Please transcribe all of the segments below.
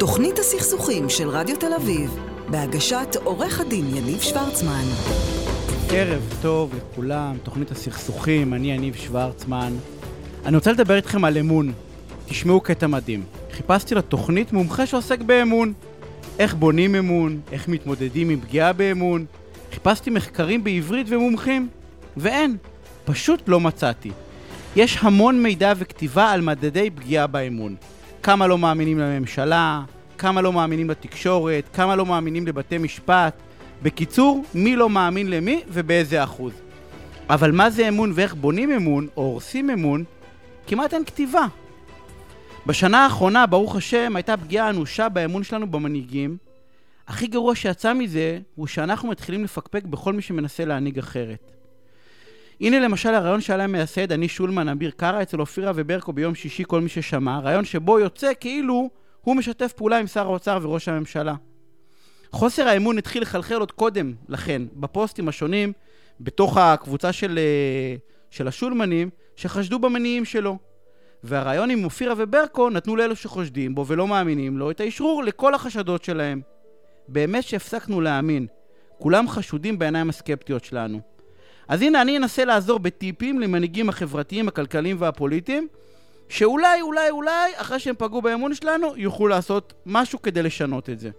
תוכנית הסכסוכים של רדיו תל אביב, בהגשת עורך הדין יניב שוורצמן. ערב טוב לכולם, תוכנית הסכסוכים, אני יניב שוורצמן. אני רוצה לדבר איתכם על אמון. תשמעו קטע מדהים. חיפשתי לתוכנית מומחה שעוסק באמון. איך בונים אמון, איך מתמודדים עם פגיעה באמון. חיפשתי מחקרים בעברית ומומחים, ואין, פשוט לא מצאתי. יש המון מידע וכתיבה על מדדי פגיעה באמון. כמה לא מאמינים לממשלה, כמה לא מאמינים לתקשורת, כמה לא מאמינים לבתי משפט. בקיצור, מי לא מאמין למי ובאיזה אחוז. אבל מה זה אמון ואיך בונים אמון, או הורסים אמון, כמעט אין כתיבה. בשנה האחרונה, ברוך השם, הייתה פגיעה אנושה באמון שלנו במנהיגים. הכי גרוע שיצא מזה, הוא שאנחנו מתחילים לפקפק בכל מי שמנסה להנהיג אחרת. הנה למשל הרעיון שעלה מייסד אני שולמן אביר קארה אצל אופירה וברקו ביום שישי כל מי ששמע, רעיון שבו יוצא כאילו הוא משתף פעולה עם שר האוצר וראש הממשלה. חוסר האמון התחיל לחלחל עוד קודם לכן, בפוסטים השונים, בתוך הקבוצה של, אה, של השולמנים, שחשדו במניעים שלו. והרעיון עם אופירה וברקו נתנו לאלו שחושדים בו ולא מאמינים לו את האשרור לכל החשדות שלהם. באמת שהפסקנו להאמין. כולם חשודים בעיניים הסקפטיות שלנו. אז הנה אני אנסה לעזור בטיפים למנהיגים החברתיים, הכלכליים והפוליטיים, שאולי, אולי, אולי, אחרי שהם פגעו באמון שלנו, יוכלו לעשות משהו כדי לשנות את זה.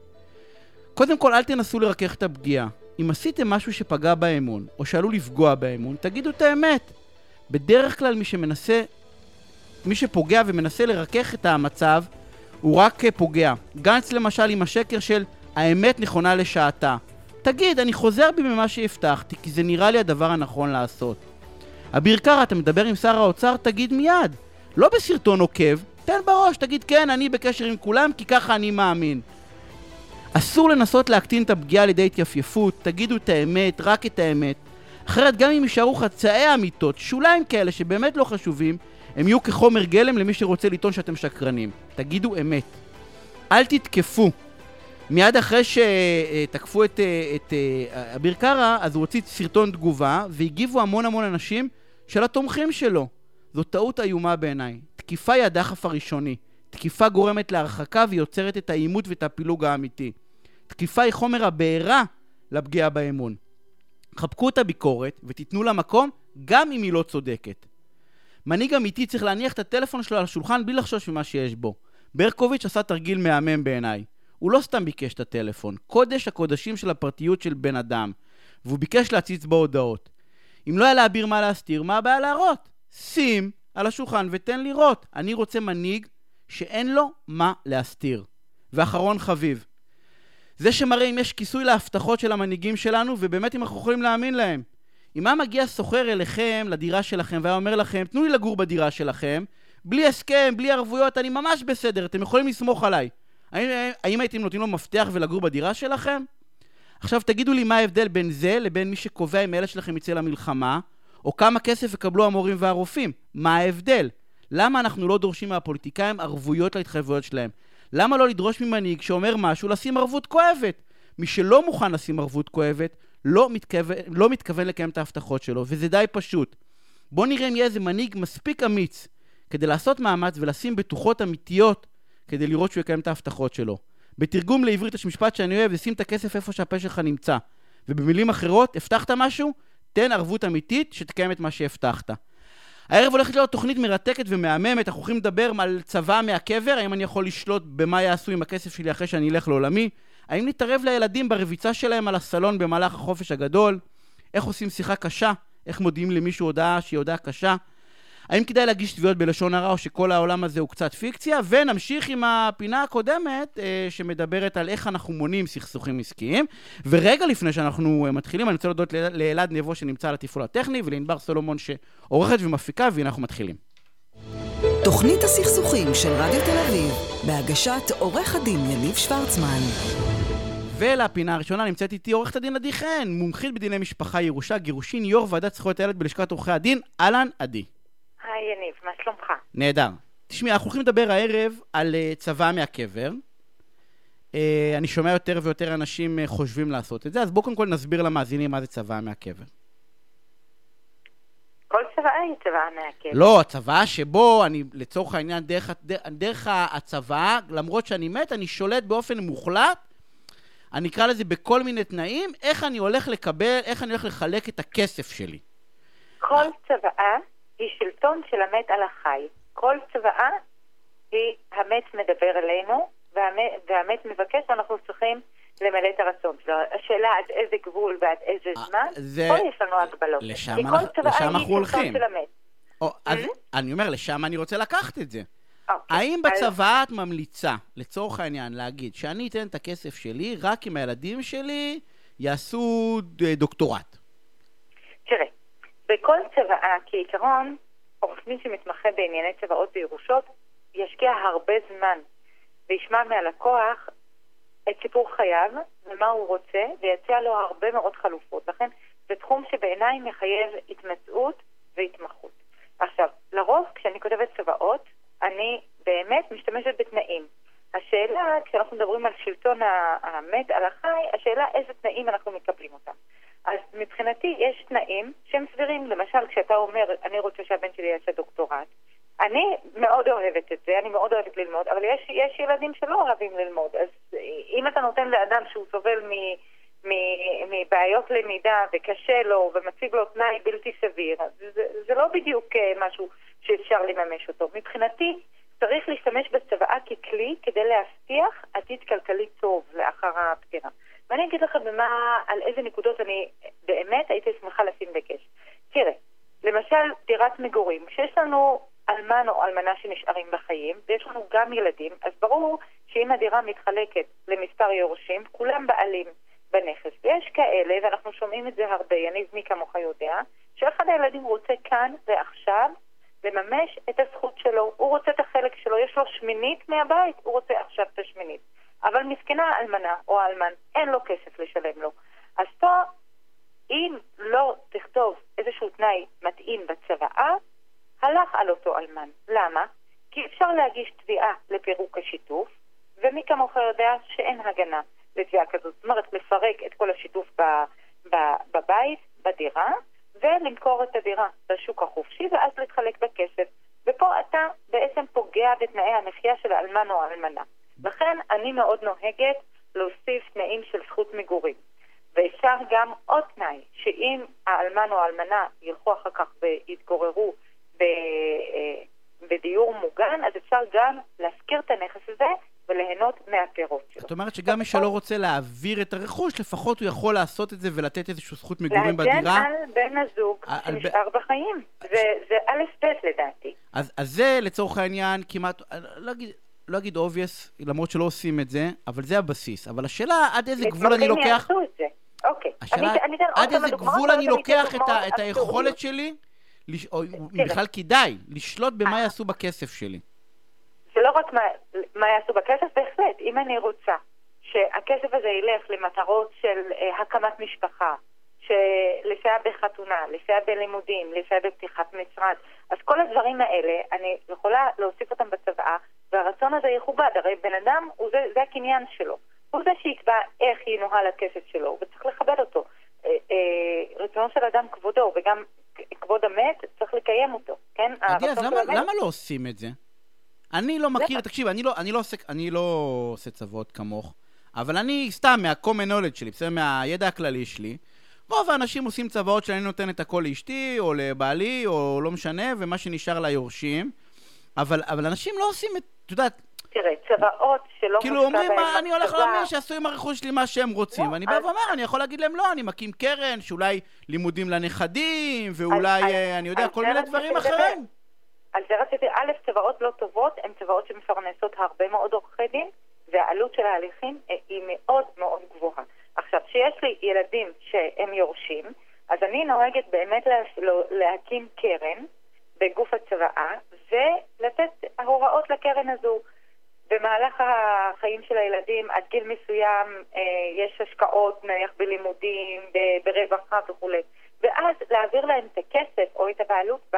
קודם כל, אל תנסו לרכך את הפגיעה. אם עשיתם משהו שפגע באמון, או שעלול לפגוע באמון, תגידו את האמת. בדרך כלל מי שמנסה, מי שפוגע ומנסה לרכך את המצב, הוא רק פוגע. גנץ למשל עם השקר של האמת נכונה לשעתה. תגיד, אני חוזר בי ממה שהבטחתי, כי זה נראה לי הדבר הנכון לעשות. אביר קארה, אתה מדבר עם שר האוצר? תגיד מיד. לא בסרטון עוקב, תן בראש, תגיד כן, אני בקשר עם כולם, כי ככה אני מאמין. אסור לנסות להקטין את הפגיעה על ידי התייפייפות, תגידו את האמת, רק את האמת. אחרת גם אם יישארו חצאי אמיתות, שוליים כאלה שבאמת לא חשובים, הם יהיו כחומר גלם למי שרוצה לטעון שאתם שקרנים. תגידו אמת. אל תתקפו. מיד אחרי שתקפו את, את אביר קארה, אז הוא הוציא סרטון תגובה, והגיבו המון המון אנשים של התומכים שלו. זו טעות איומה בעיניי. תקיפה היא הדחף הראשוני. תקיפה גורמת להרחקה ויוצרת את העימות ואת הפילוג האמיתי. תקיפה היא חומר הבעירה לפגיעה באמון. חבקו את הביקורת ותיתנו לה מקום גם אם היא לא צודקת. מנהיג אמיתי צריך להניח את הטלפון שלו על השולחן בלי לחשוש ממה שיש בו. ברקוביץ' עשה תרגיל מהמם בעיניי. הוא לא סתם ביקש את הטלפון, קודש הקודשים של הפרטיות של בן אדם, והוא ביקש להציץ בהודעות. אם לא היה לאביר מה להסתיר, מה הבעיה להראות? שים על השולחן ותן לראות. אני רוצה מנהיג שאין לו מה להסתיר. ואחרון חביב, זה שמראה אם יש כיסוי להבטחות של המנהיגים שלנו, ובאמת אם אנחנו יכולים להאמין להם. אם היה מגיע סוחר אליכם, לדירה שלכם, והיה אומר לכם, תנו לי לגור בדירה שלכם, בלי הסכם, בלי ערבויות, אני ממש בסדר, אתם יכולים לסמוך עליי. האם, האם הייתם נותנים לו מפתח ולגור בדירה שלכם? עכשיו תגידו לי מה ההבדל בין זה לבין מי שקובע אם הילד שלכם יצא למלחמה, או כמה כסף יקבלו המורים והרופאים. מה ההבדל? למה אנחנו לא דורשים מהפוליטיקאים ערבויות להתחייבויות שלהם? למה לא לדרוש ממנהיג שאומר משהו לשים ערבות כואבת? מי שלא מוכן לשים ערבות כואבת, לא מתכוון, לא מתכוון לקיים את ההבטחות שלו, וזה די פשוט. בואו נראה אם יהיה איזה מנהיג מספיק אמיץ כדי לעשות מאמץ ולשים בטוחות אמיתיות כדי לראות שהוא יקיים את ההבטחות שלו. בתרגום לעברית יש משפט שאני אוהב, זה שים את הכסף איפה שהפה שלך נמצא. ובמילים אחרות, הבטחת משהו? תן ערבות אמיתית שתקיים את מה שהבטחת. הערב הולכת להיות תוכנית מרתקת ומהממת, אנחנו הולכים לדבר על צבא מהקבר, האם אני יכול לשלוט במה יעשו עם הכסף שלי אחרי שאני אלך לעולמי, האם נתערב לילדים ברביצה שלהם על הסלון במהלך החופש הגדול, איך עושים שיחה קשה, איך מודיעים למישהו הודעה שהיא הודעה קשה, האם כדאי להגיש תביעות בלשון הרע או שכל העולם הזה הוא קצת פיקציה? ונמשיך עם הפינה הקודמת אה, שמדברת על איך אנחנו מונים סכסוכים עסקיים. ורגע לפני שאנחנו אה, מתחילים, אני רוצה להודות לאלעד נבו שנמצא על התפעול הטכני ולענבר סולומון שעורכת ומפיקה, והנה אנחנו מתחילים. תוכנית הסכסוכים של רדיו תל אביב, בהגשת עורך הדין יניב שוורצמן. ולפינה הראשונה נמצאת איתי עורכת הדין עדי חן, מומחית בדיני משפחה, ירושה, גירושין, יו"ר ועדת זכויות הילד בלשכת עורכי הדין. אהלן, עדי. היי יניב, מה שלומך? נהדר. תשמעי, אנחנו הולכים לדבר הערב על uh, צבא מהקבר. Uh, אני שומע יותר ויותר אנשים uh, חושבים לעשות את זה, אז בואו קודם כל נסביר למאזינים מה זה צבא מהקבר. כל צוואה היא צוואה מעכבת. לא, הצוואה שבו אני, לצורך העניין, דרך, דרך, הצוואה, למרות שאני מת, אני שולט באופן מוחלט, אני אקרא לזה בכל מיני תנאים, איך אני הולך לקבל, איך אני הולך לחלק את הכסף שלי. כל צוואה היא שלטון של המת על החי. כל צוואה היא המת מדבר אלינו, והמת, והמת מבקש ואנחנו צריכים למלא את הרצון שלו. השאלה עד איזה גבול ועד איזה אה, זמן, זה- פה יש לנו הגבלות. לשם כי כל צוואה היא. שלטון של המת. או, אז אה? אני אומר, לשם אני רוצה לקחת את זה. אוקיי. האם בצוואה את ממליצה, לצורך העניין, להגיד שאני אתן את הכסף שלי רק אם הילדים שלי יעשו ד- דוקטורט? תראה, בכל צוואה, כעיקרון, עורך דין שמתמחה בענייני צוואות וירושות, ישקיע הרבה זמן וישמע מהלקוח את סיפור חייו ומה הוא רוצה, ויציע לו הרבה מאוד חלופות. לכן, זה תחום שבעיניי מחייב התמצאות והתמחות. עכשיו, לרוב כשאני כותבת צוואות, אני באמת משתמשת בתנאים. השאלה, כשאנחנו מדברים על שלטון המת על החי, השאלה איזה תנאים אנחנו מקבלים אותם. אז מבחינתי יש תנאים שהם סבירים. למשל, כשאתה אומר, אני רוצה שהבן שלי יעשה דוקטורט, אני מאוד אוהבת את זה, אני מאוד אוהבת ללמוד, אבל יש, יש ילדים שלא אוהבים ללמוד. אז אם אתה נותן לאדם שהוא סובל מ, מבעיות למידה וקשה לו ומציב לו תנאי בלתי סביר, זה, זה לא בדיוק אה, משהו שאפשר לממש אותו. מבחינתי, צריך להשתמש בצוואה ככלי כדי להבטיח עתיד כלכלי טוב לאחר הפטירה. ואני אגיד לך במה, על איזה נקודות אני באמת הייתי שמחה לשים דגש. תראה, למשל דירת מגורים, כשיש לנו אלמן או אלמנה שנשארים בחיים, ויש לנו גם ילדים, אז ברור שאם הדירה מתחלקת למספר יורשים, כולם בעלים בנכס. ויש כאלה, ואנחנו שומעים את זה הרבה, יניב מי כמוך יודע, שאחד הילדים רוצה כאן ועכשיו לממש את הזכות שלו. הוא רוצה את החלק שלו, יש לו שמינית מהבית, הוא רוצה עכשיו את השמינית. אבל מסכנה האלמנה או האלמן, אין לו כסף לשלם לו. אז פה, אם לא תכתוב איזשהו תנאי מתאים בצוואה, הלך על אותו אלמן. למה? כי אפשר להגיש תביעה לפירוק השיתוף, ומי כמוך יודע שאין הגנה לתביעה כזאת. זאת אומרת, לפרק את כל השיתוף ב, ב, בבית, בדירה, ולמכור את הדירה בשוק החופשי, ואז להתחלק בכסף. ופה אתה בעצם פוגע בתנאי המחיה של האלמן או האלמנה. לכן אני מאוד נוהגת להוסיף תנאים של זכות מגורים. ואפשר גם עוד תנאי, שאם האלמן או האלמנה ילכו אחר כך ויתגוררו ב, אה, בדיור מוגן, אז אפשר גם להשכיר את הנכס הזה וליהנות מהפירות שלו. זאת אומרת שגם מי שלא רוצה להעביר את הרכוש, לפחות הוא יכול לעשות את זה ולתת איזושהי זכות מגורים להגן בדירה. על בן הזוג על- על ב- שנשאר בחיים. זה, זה א' ב' לדעתי. אז, אז זה לצורך העניין כמעט, לא אגיד, לא אגיד obvious, למרות שלא עושים את זה, אבל זה הבסיס. אבל השאלה עד איזה גבול אני לוקח... יעשו את זה. אוקיי. השאלה, עד איזה גבול אני לוקח את, את היכולת. שלי, לש, או בכלל כדאי, לשלוט במה אה. יעשו בכסף שלי. זה לא רק מה, מה יעשו בכסף, בהחלט, אם אני רוצה שהכסף הזה ילך למטרות של אה, הקמת משפחה, לסייע בחתונה, לסייע בלימודים, לסייע בפתיחת משרד, אז כל הדברים האלה, אני יכולה להוסיף אותם בצוואה, והרצון הזה יכובד, הרי בן אדם, זה, זה הקניין שלו. הוא זה שיקבע איך ינוהל הכסף שלו, וצריך לכבד אותו. אה, אה, רצונו של אדם כבודו, וגם כבוד המת, צריך לקיים אותו, כן? עדי, אז למה, המת- למה לא עושים את זה? אני לא מכיר? תקשיב, אני לא, אני, לא עוסק, אני לא עושה צוות כמוך, אבל אני סתם מה-common knowledge שלי, בסדר? מהידע הכללי שלי, רוב האנשים עושים צוואות שאני נותן את הכל לאשתי, או לבעלי, או לא משנה, ומה שנשאר ליורשים, אבל, אבל אנשים לא עושים את, את יודעת, תראה, צוואות שלא כאילו מושקע אומרים, מה, אני הולך להאמין שיעשו עם הרכוש שלי מה שהם רוצים. לא, ואני בא אז- ואומר, אני יכול להגיד להם לא, אני מקים קרן, שאולי לימודים לנכדים, ואולי, אז- אה, אני יודע, כל מיני דברים. אחרים. על זה רציתי, א', צוואות לא טובות הן צוואות שמפרנסות הרבה מאוד עורכי דין, והעלות של ההליכים אה, היא מאוד מאוד גבוהה. עכשיו, כשיש לי ילדים שהם יורשים, אז אני נוהגת באמת לא- להקים קרן בגוף הצוואה, ולתת הוראות לקרן הזו. במהלך החיים של הילדים, עד גיל מסוים, אה, יש השקעות, נניח בלימודים, ברווחה וכולי. ואז להעביר להם את הכסף או את הבעלות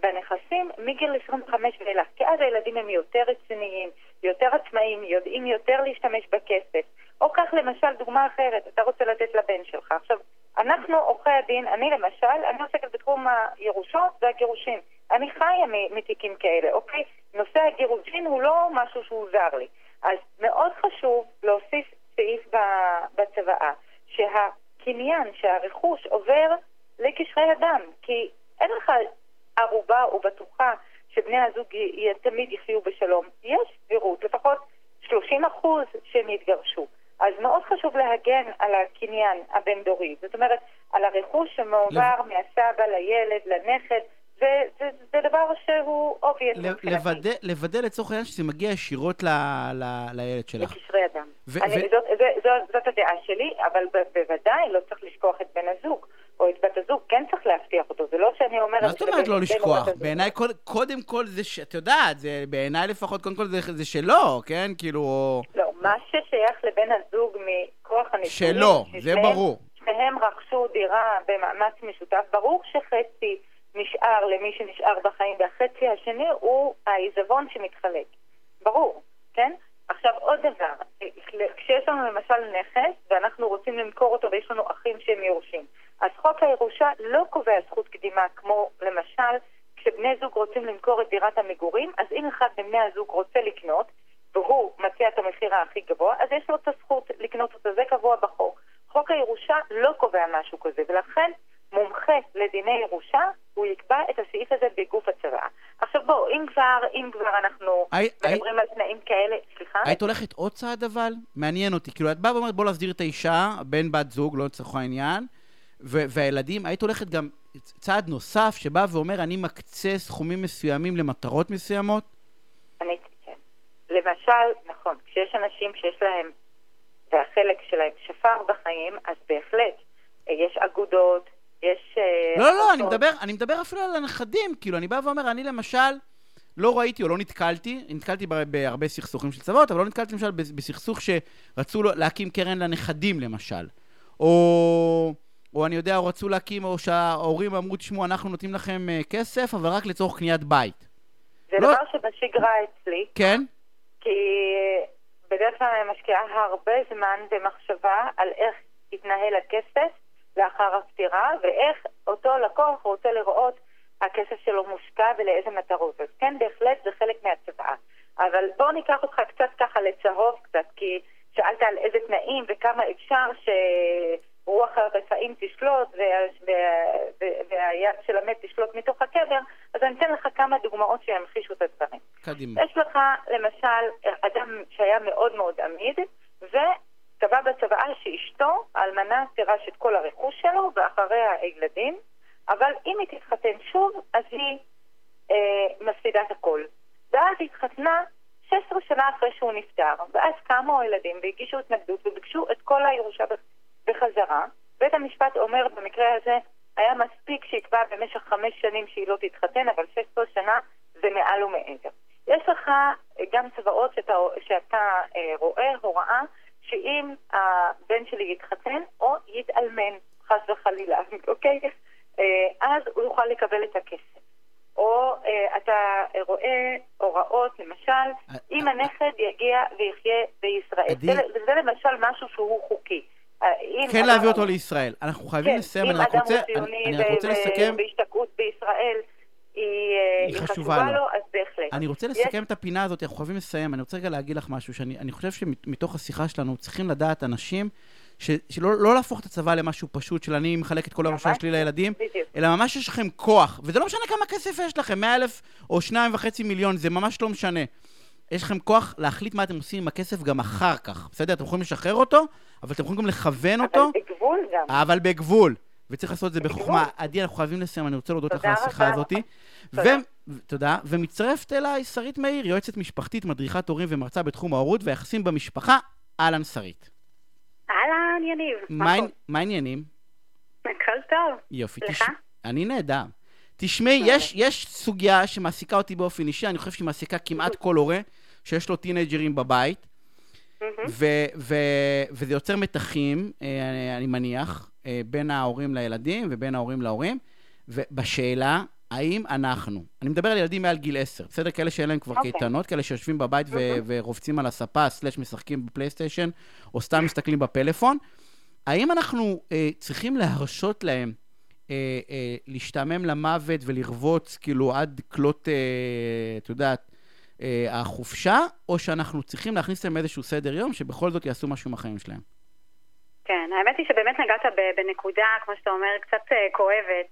בנכסים מגיל 25 ואילך. כי אז הילדים הם יותר רציניים, יותר עצמאיים, יודעים יותר להשתמש בכסף. או כך למשל דוגמה אחרת, אתה רוצה לתת לבן שלך. עכשיו, אנחנו, עורכי הדין, אני למשל, אני עוסקת בתחום הירושות והגירושין. אני חיה מתיקים כאלה, אוקיי? נושא הגירושין הוא לא משהו שהוא זר לי. אז מאוד חשוב להוסיף סעיף בצוואה, שהקניין, שהרכוש עובר לקשרי אדם, כי אין לך ערובה או בטוחה שבני הזוג תמיד יחיו בשלום. יש סבירות, לפחות 30 אחוז שהם יתגרשו. אז מאוד חשוב להגן על הקניין הבין-דורי. זאת אומרת, על הרכוש שמועבר לב... מהסבא לילד, לנכד. זה דבר שהוא obvious מבחינתי. לוודא לצורך העניין שזה מגיע ישירות ל, ל, לילד שלך. לקשרי אדם. ו- אני, ו- זאת, זאת, זאת הדעה שלי, אבל בוודאי לא צריך לשכוח את בן הזוג. או את בת הזוג, כן צריך להבטיח אותו, זה לא שאני אומרת... מה זאת אומרת לא לשכוח? בעיניי, קודם כל זה, ש... את יודעת, בעיניי לפחות, קודם כל זה שלו, כן? כאילו... לא, מה ששייך לבן הזוג מכוח הנישואים... שלו, זה ברור. שניהם רכשו דירה במאמץ משותף, ברור שחצי נשאר למי שנשאר בחיים, והחצי השני הוא העיזבון שמתחלק. ברור, כן? עכשיו עוד דבר, כשיש לנו למשל נכס ואנחנו רוצים למכור אותו ויש לנו אחים שהם יורשים, אז חוק הירושה לא קובע זכות קדימה כמו למשל כשבני זוג רוצים למכור את דירת המגורים, אז אם אחד מבני הזוג רוצה לקנות והוא מציע את המחיר הכי גבוה, אז יש לו את הזכות לקנות אותו, זה קבוע בחוק. חוק הירושה לא קובע משהו כזה, ולכן מומחה לדיני ירושה, הוא יקבע את הסעיף הזה בגוף הצוואה. עכשיו בואו, אם כבר, אם כבר אנחנו I, מדברים I... על תנאים כאלה, סליחה? היית הולכת עוד צעד אבל? מעניין אותי. כאילו, את באה ואומרת בוא להסדיר את האישה, בן בת זוג, לא לצורך העניין, והילדים, היית הולכת גם צעד נוסף שבא ואומר, אני מקצה סכומים מסוימים למטרות מסוימות? אני, כן. למשל, נכון, כשיש אנשים שיש להם, והחלק שלהם שפר בחיים, אז בהחלט, יש אגודות, יש... אה, לא, לא, לא, אני מדבר, אני מדבר אפילו על הנכדים, כאילו, אני בא ואומר, אני למשל... לא ראיתי או לא נתקלתי, נתקלתי בהרבה סכסוכים של צבאות, אבל לא נתקלתי למשל בסכסוך שרצו להקים קרן לנכדים למשל. או, או אני יודע, או רצו להקים, או שההורים אמרו, תשמעו, אנחנו נותנים לכם uh, כסף, אבל רק לצורך קניית בית. זה לא... דבר שבשגרה אצלי. כן? כי בדרך כלל אני משקיעה הרבה זמן ומחשבה על איך יתנהל הכסף לאחר הפטירה, ואיך אותו לקוח רוצה לראות הכסף שלו מושקע ולאיזה מטרות. אז כן, בהחלט זה חלק מהצבעה. אבל בואו ניקח אותך קצת ככה לצהוב קצת, כי שאלת על איזה תנאים וכמה אפשר שרוח הרפאים תשלוט והיד של המת תשלוט מתוך הקבר, אז אני אתן לך כמה דוגמאות שימחישו את הדברים. קדימה. יש לך למשל אדם שהיה מאוד מאוד עמיד, וקבע בצוואה שאשתו, האלמנה, תירש את כל הרכוש שלו, ואחריה הילדים, אבל אם היא תתחתן שוב, אז היא אה, מפסידה את הכל. ואז היא התחתנה 16 שנה אחרי שהוא נפטר, ואז קמו הילדים והגישו התנגדות וביקשו את כל הירושה בחזרה. בית המשפט אומר במקרה הזה, היה מספיק שיקבע במשך חמש שנים שהיא לא תתחתן, אבל 16 שנה זה מעל ומעבר. יש לך גם צבאות שאתה, שאתה אה, רואה הוראה שאם הבן שלי יתחתן או יתאלמן, חס וחלילה, אוקיי? אה, אז הוא יוכל לקבל את הכסף. או אה, אתה רואה הוראות, למשל, אה, אם הנכד יגיע ויחיה בישראל. זה למשל משהו שהוא חוקי. כן להביא אותו לישראל. אנחנו חייבים כן, לסיים, אני רק רוצה, אני רק רוצה לסכם... בהשתקעות בישראל היא חשובה לו, אז בהחלט. אני רוצה לסכם את הפינה הזאת, אנחנו חייבים לסיים. אני רוצה רגע להגיד לך משהו, שאני חושב שמתוך השיחה שלנו צריכים לדעת אנשים ש, שלא לא להפוך את הצבא למשהו פשוט, של אני מחלק את כל הראשה שלי לילדים, אלא ממש יש לכם כוח, וזה לא משנה כמה כסף יש לכם, 100 אלף או שניים וחצי מיליון, זה ממש לא משנה. יש לכם כוח להחליט מה אתם עושים עם הכסף גם אחר כך, בסדר? אתם יכולים לשחרר אותו, אבל אתם יכולים גם לכוון אותו. אבל בגבול גם. אבל בגבול. וצריך לעשות את זה בחוכמה. עדי, אנחנו חייבים לסיים, אני רוצה להודות לך על השיחה הזאת. תודה. ומצטרפת אליי שרית מאיר, יועצת משפחתית, מדריכת הורים ומרצה בתחום ההורות והיחסים במשפחה. אהלן, שרית. אהלן, יניב. מה העניינים? הכל טוב. יופי. לך? אני נהדר. תשמעי, יש, יש סוגיה שמעסיקה אותי באופן אישי, אני חושב שהיא מעסיקה כמעט כל הורה שיש לו טינג'רים בבית, ו- ו- וזה יוצר מתחים, אה, אני מניח, אה, בין ההורים לילדים ובין ההורים להורים, ובשאלה האם אנחנו, אני מדבר על ילדים מעל גיל 10, בסדר? כאלה שאין להם כבר okay. אוקיי. קייטנות, כאלה שיושבים בבית ו- ורובצים על הספה, סלאש משחקים בפלייסטיישן, או סתם מסתכלים בפלאפון. האם אנחנו אה, צריכים להרשות להם אה, אה, להשתעמם למוות ולרבוץ כאילו עד כלות, אה, את יודעת, אה, החופשה, או שאנחנו צריכים להכניס להם איזשהו סדר יום שבכל זאת יעשו משהו עם החיים שלהם? כן, האמת היא שבאמת נגעת בנקודה, כמו שאתה אומר, קצת uh, כואבת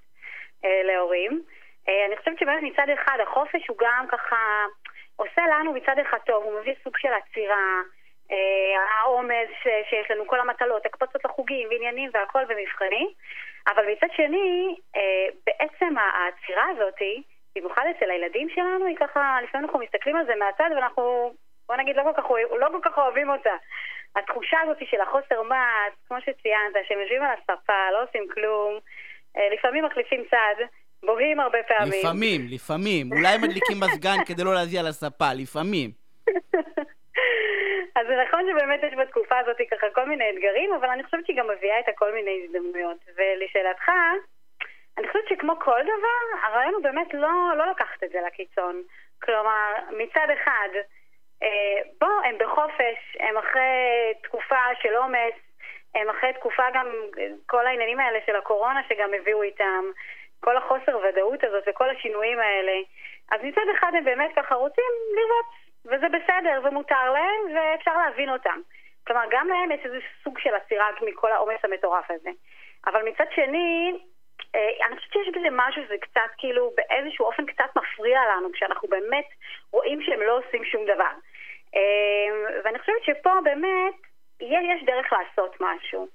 uh, להורים. Uh, אני חושבת שבאמת מצד אחד החופש הוא גם ככה עושה לנו מצד אחד טוב, הוא מביא סוג של עצירה, uh, העומס שיש לנו, כל המטלות, הקפצות לחוגים ועניינים והכל במבחנים, אבל מצד שני, uh, בעצם העצירה הזאתי, במיוחד אצל הילדים שלנו, היא ככה, לפעמים אנחנו מסתכלים על זה מהצד ואנחנו, בוא נגיד, לא כל כך, לא כל כך אוהבים אותה. התחושה הזאת של החוסר מעש, כמו שציינת, שהם יושבים על הספה, לא עושים כלום, אה, לפעמים מחליפים צד, בוהים הרבה פעמים. לפעמים, לפעמים. אולי מדליקים מזגן כדי לא להזיע על הספה, לפעמים. אז זה נכון שבאמת יש בתקופה הזאת ככה כל מיני אתגרים, אבל אני חושבת שהיא גם מביאה את הכל מיני הזדמנויות. ולשאלתך, אני חושבת שכמו כל דבר, הרעיון הוא באמת לא, לא לקחת את זה לקיצון. כלומר, מצד אחד, אה, בוא, הם בחופש, הם אחרי תקופה של עומס, הם אחרי תקופה גם, כל העניינים האלה של הקורונה שגם הביאו איתם, כל החוסר ודאות הזאת וכל השינויים האלה. אז מצד אחד הם באמת ככה רוצים לראות, וזה בסדר, ומותר להם, ואפשר להבין אותם. כלומר, גם להם יש איזה סוג של עצירה מכל העומס המטורף הזה. אבל מצד שני, אני חושבת שיש בזה משהו שזה קצת כאילו באיזשהו אופן קצת מפריע לנו כשאנחנו באמת רואים שהם לא עושים שום דבר. אה, ואני חושבת שפה באמת יש דרך לעשות משהו.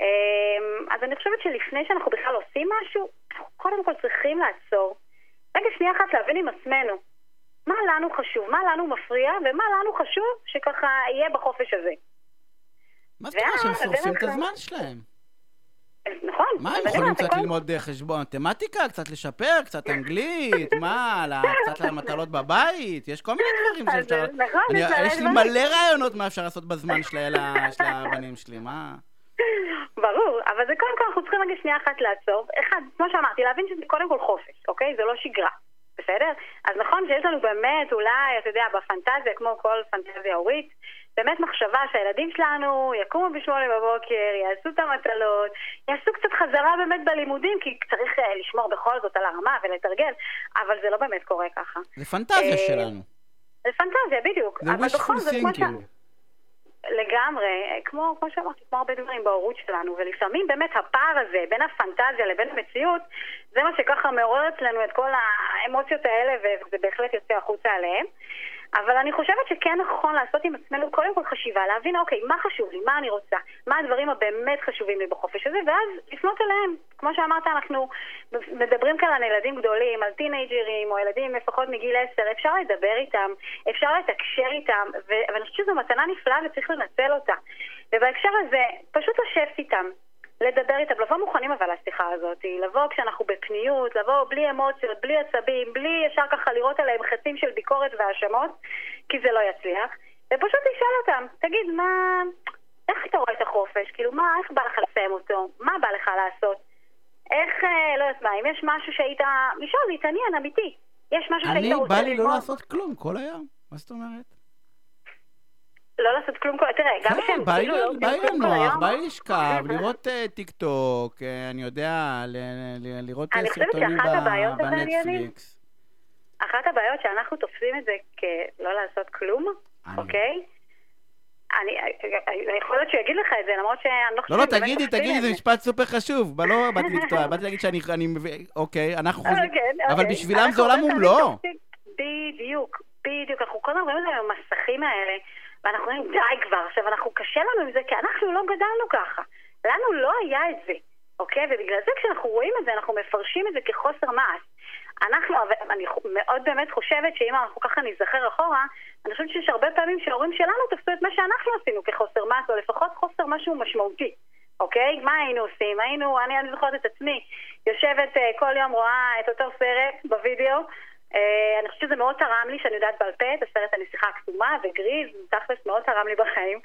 אה, אז אני חושבת שלפני שאנחנו בכלל עושים משהו, אנחנו קודם כל צריכים לעצור. רגע שנייה אחת להבין עם עצמנו. מה לנו חשוב, מה לנו מפריע, ומה לנו חשוב שככה יהיה בחופש הזה. מה זאת אומרת שהם שורפים את הזמן שלהם? נכון. מה, הם יכולים קצת ללמוד חשבון מתמטיקה, קצת לשפר, קצת אנגלית, מה, קצת למטלות בבית? יש כל מיני דברים שאפשר... נכון, יש לי מלא רעיונות מה אפשר לעשות בזמן של הבנים שלי, מה? ברור, אבל זה קודם כל אנחנו צריכים רגע שנייה אחת לעצור. אחד, כמו שאמרתי, להבין שזה קודם כל חופש, אוקיי? זה לא שגרה. בסדר? אז נכון שיש לנו באמת, אולי, אתה יודע, בפנטזיה, כמו כל פנטזיה הורית, באמת מחשבה שהילדים שלנו יקומו בשמונה בבוקר, יעשו את המטלות, יעשו קצת חזרה באמת בלימודים, כי צריך אה, לשמור בכל זאת על הרמה ולתרגל, אבל זה לא באמת קורה ככה. זה פנטזיה אה, שלנו. זה פנטזיה, בדיוק. זה wishful thinking. לגמרי, כמו, כמו שאמרתי, כמו הרבה דברים בהורות שלנו, ולפעמים באמת הפער הזה בין הפנטזיה לבין המציאות, זה מה שככה מעורר אצלנו את כל האמוציות האלה, וזה בהחלט יוצא החוצה עליהם. אבל אני חושבת שכן נכון לעשות עם עצמנו קודם כל חשיבה, להבין, אוקיי, מה חשוב לי, מה אני רוצה, מה הדברים הבאמת חשובים לי בחופש הזה, ואז לפנות אליהם. כמו שאמרת, אנחנו מדברים כאן על ילדים גדולים, על טינג'רים, או ילדים לפחות מגיל 10, אפשר לדבר איתם, אפשר לתקשר איתם, ואני חושבת שזו מתנה נפלאה וצריך לנצל אותה. ובהקשר הזה, פשוט לשבת איתם, לדבר איתם, לבוא מוכנים אבל לשיחה הזאת, לבוא כשאנחנו בפניות, לבוא בלי אמוציות, בלי עצבים, בלי ישר ככה לראות עליהם חצים של ביקורת והאשמות, כי זה לא יצליח, ופשוט לשאול אותם, תגיד, מה... איך אתה רואה את החופש? כאילו, מה, איך בא לך לסיים אותו? מה בא לך לעשות? איך, אה, לא יודעת מה, אם יש משהו שהיית... לשאול, להתעניין, אמיתי. יש משהו שהיית רוצה ללמוד? אני, בא לי לא לעשות כלום כל היום. מה זאת אומרת? לא לעשות כלום כל... תראה, גם כשהם כאילו לא כלום כל היום... בא לי לשכב, לראות אה, טיק טוק, אה, אני יודע, לראות אה, סרטונים בנטפליקס. אחת הבעיות שאנחנו תופסים את זה כלא לעשות כלום, אוקיי? אני, יכול להיות שהוא יגיד לך את זה, למרות שאני לא חושבת... לא, לא, תגידי, תגידי, זה משפט סופר חשוב. לא באתי לקטוע, באתי להגיד שאני... אוקיי, אנחנו חושבים... אבל אוקיי. בשבילם זה עולם ומלואו. בדיוק, בדיוק. אנחנו כל הזמן רואים את המסכים האלה. ואנחנו אומרים, די כבר. עכשיו, אנחנו, קשה לנו עם זה, כי אנחנו לא גדלנו ככה. לנו לא היה את זה, אוקיי? ובגלל זה כשאנחנו רואים את זה, אנחנו מפרשים את זה כחוסר מעש. אנחנו, אני מאוד באמת חושבת שאם אנחנו ככה ניזכר אחורה, אני חושבת שיש הרבה פעמים שההורים שלנו תפסו את מה שאנחנו עשינו כחוסר מעש, או לפחות חוסר משהו משמעותי. אוקיי? מה היינו עושים? היינו, אני, אני זוכרת את עצמי, יושבת uh, כל יום רואה את אותו סרט בווידאו, אני חושבת שזה מאוד תרם לי שאני יודעת בעל פה את הסרט הנסיכה הכתומה וגריז, תכלס מאוד תרם לי בחיים.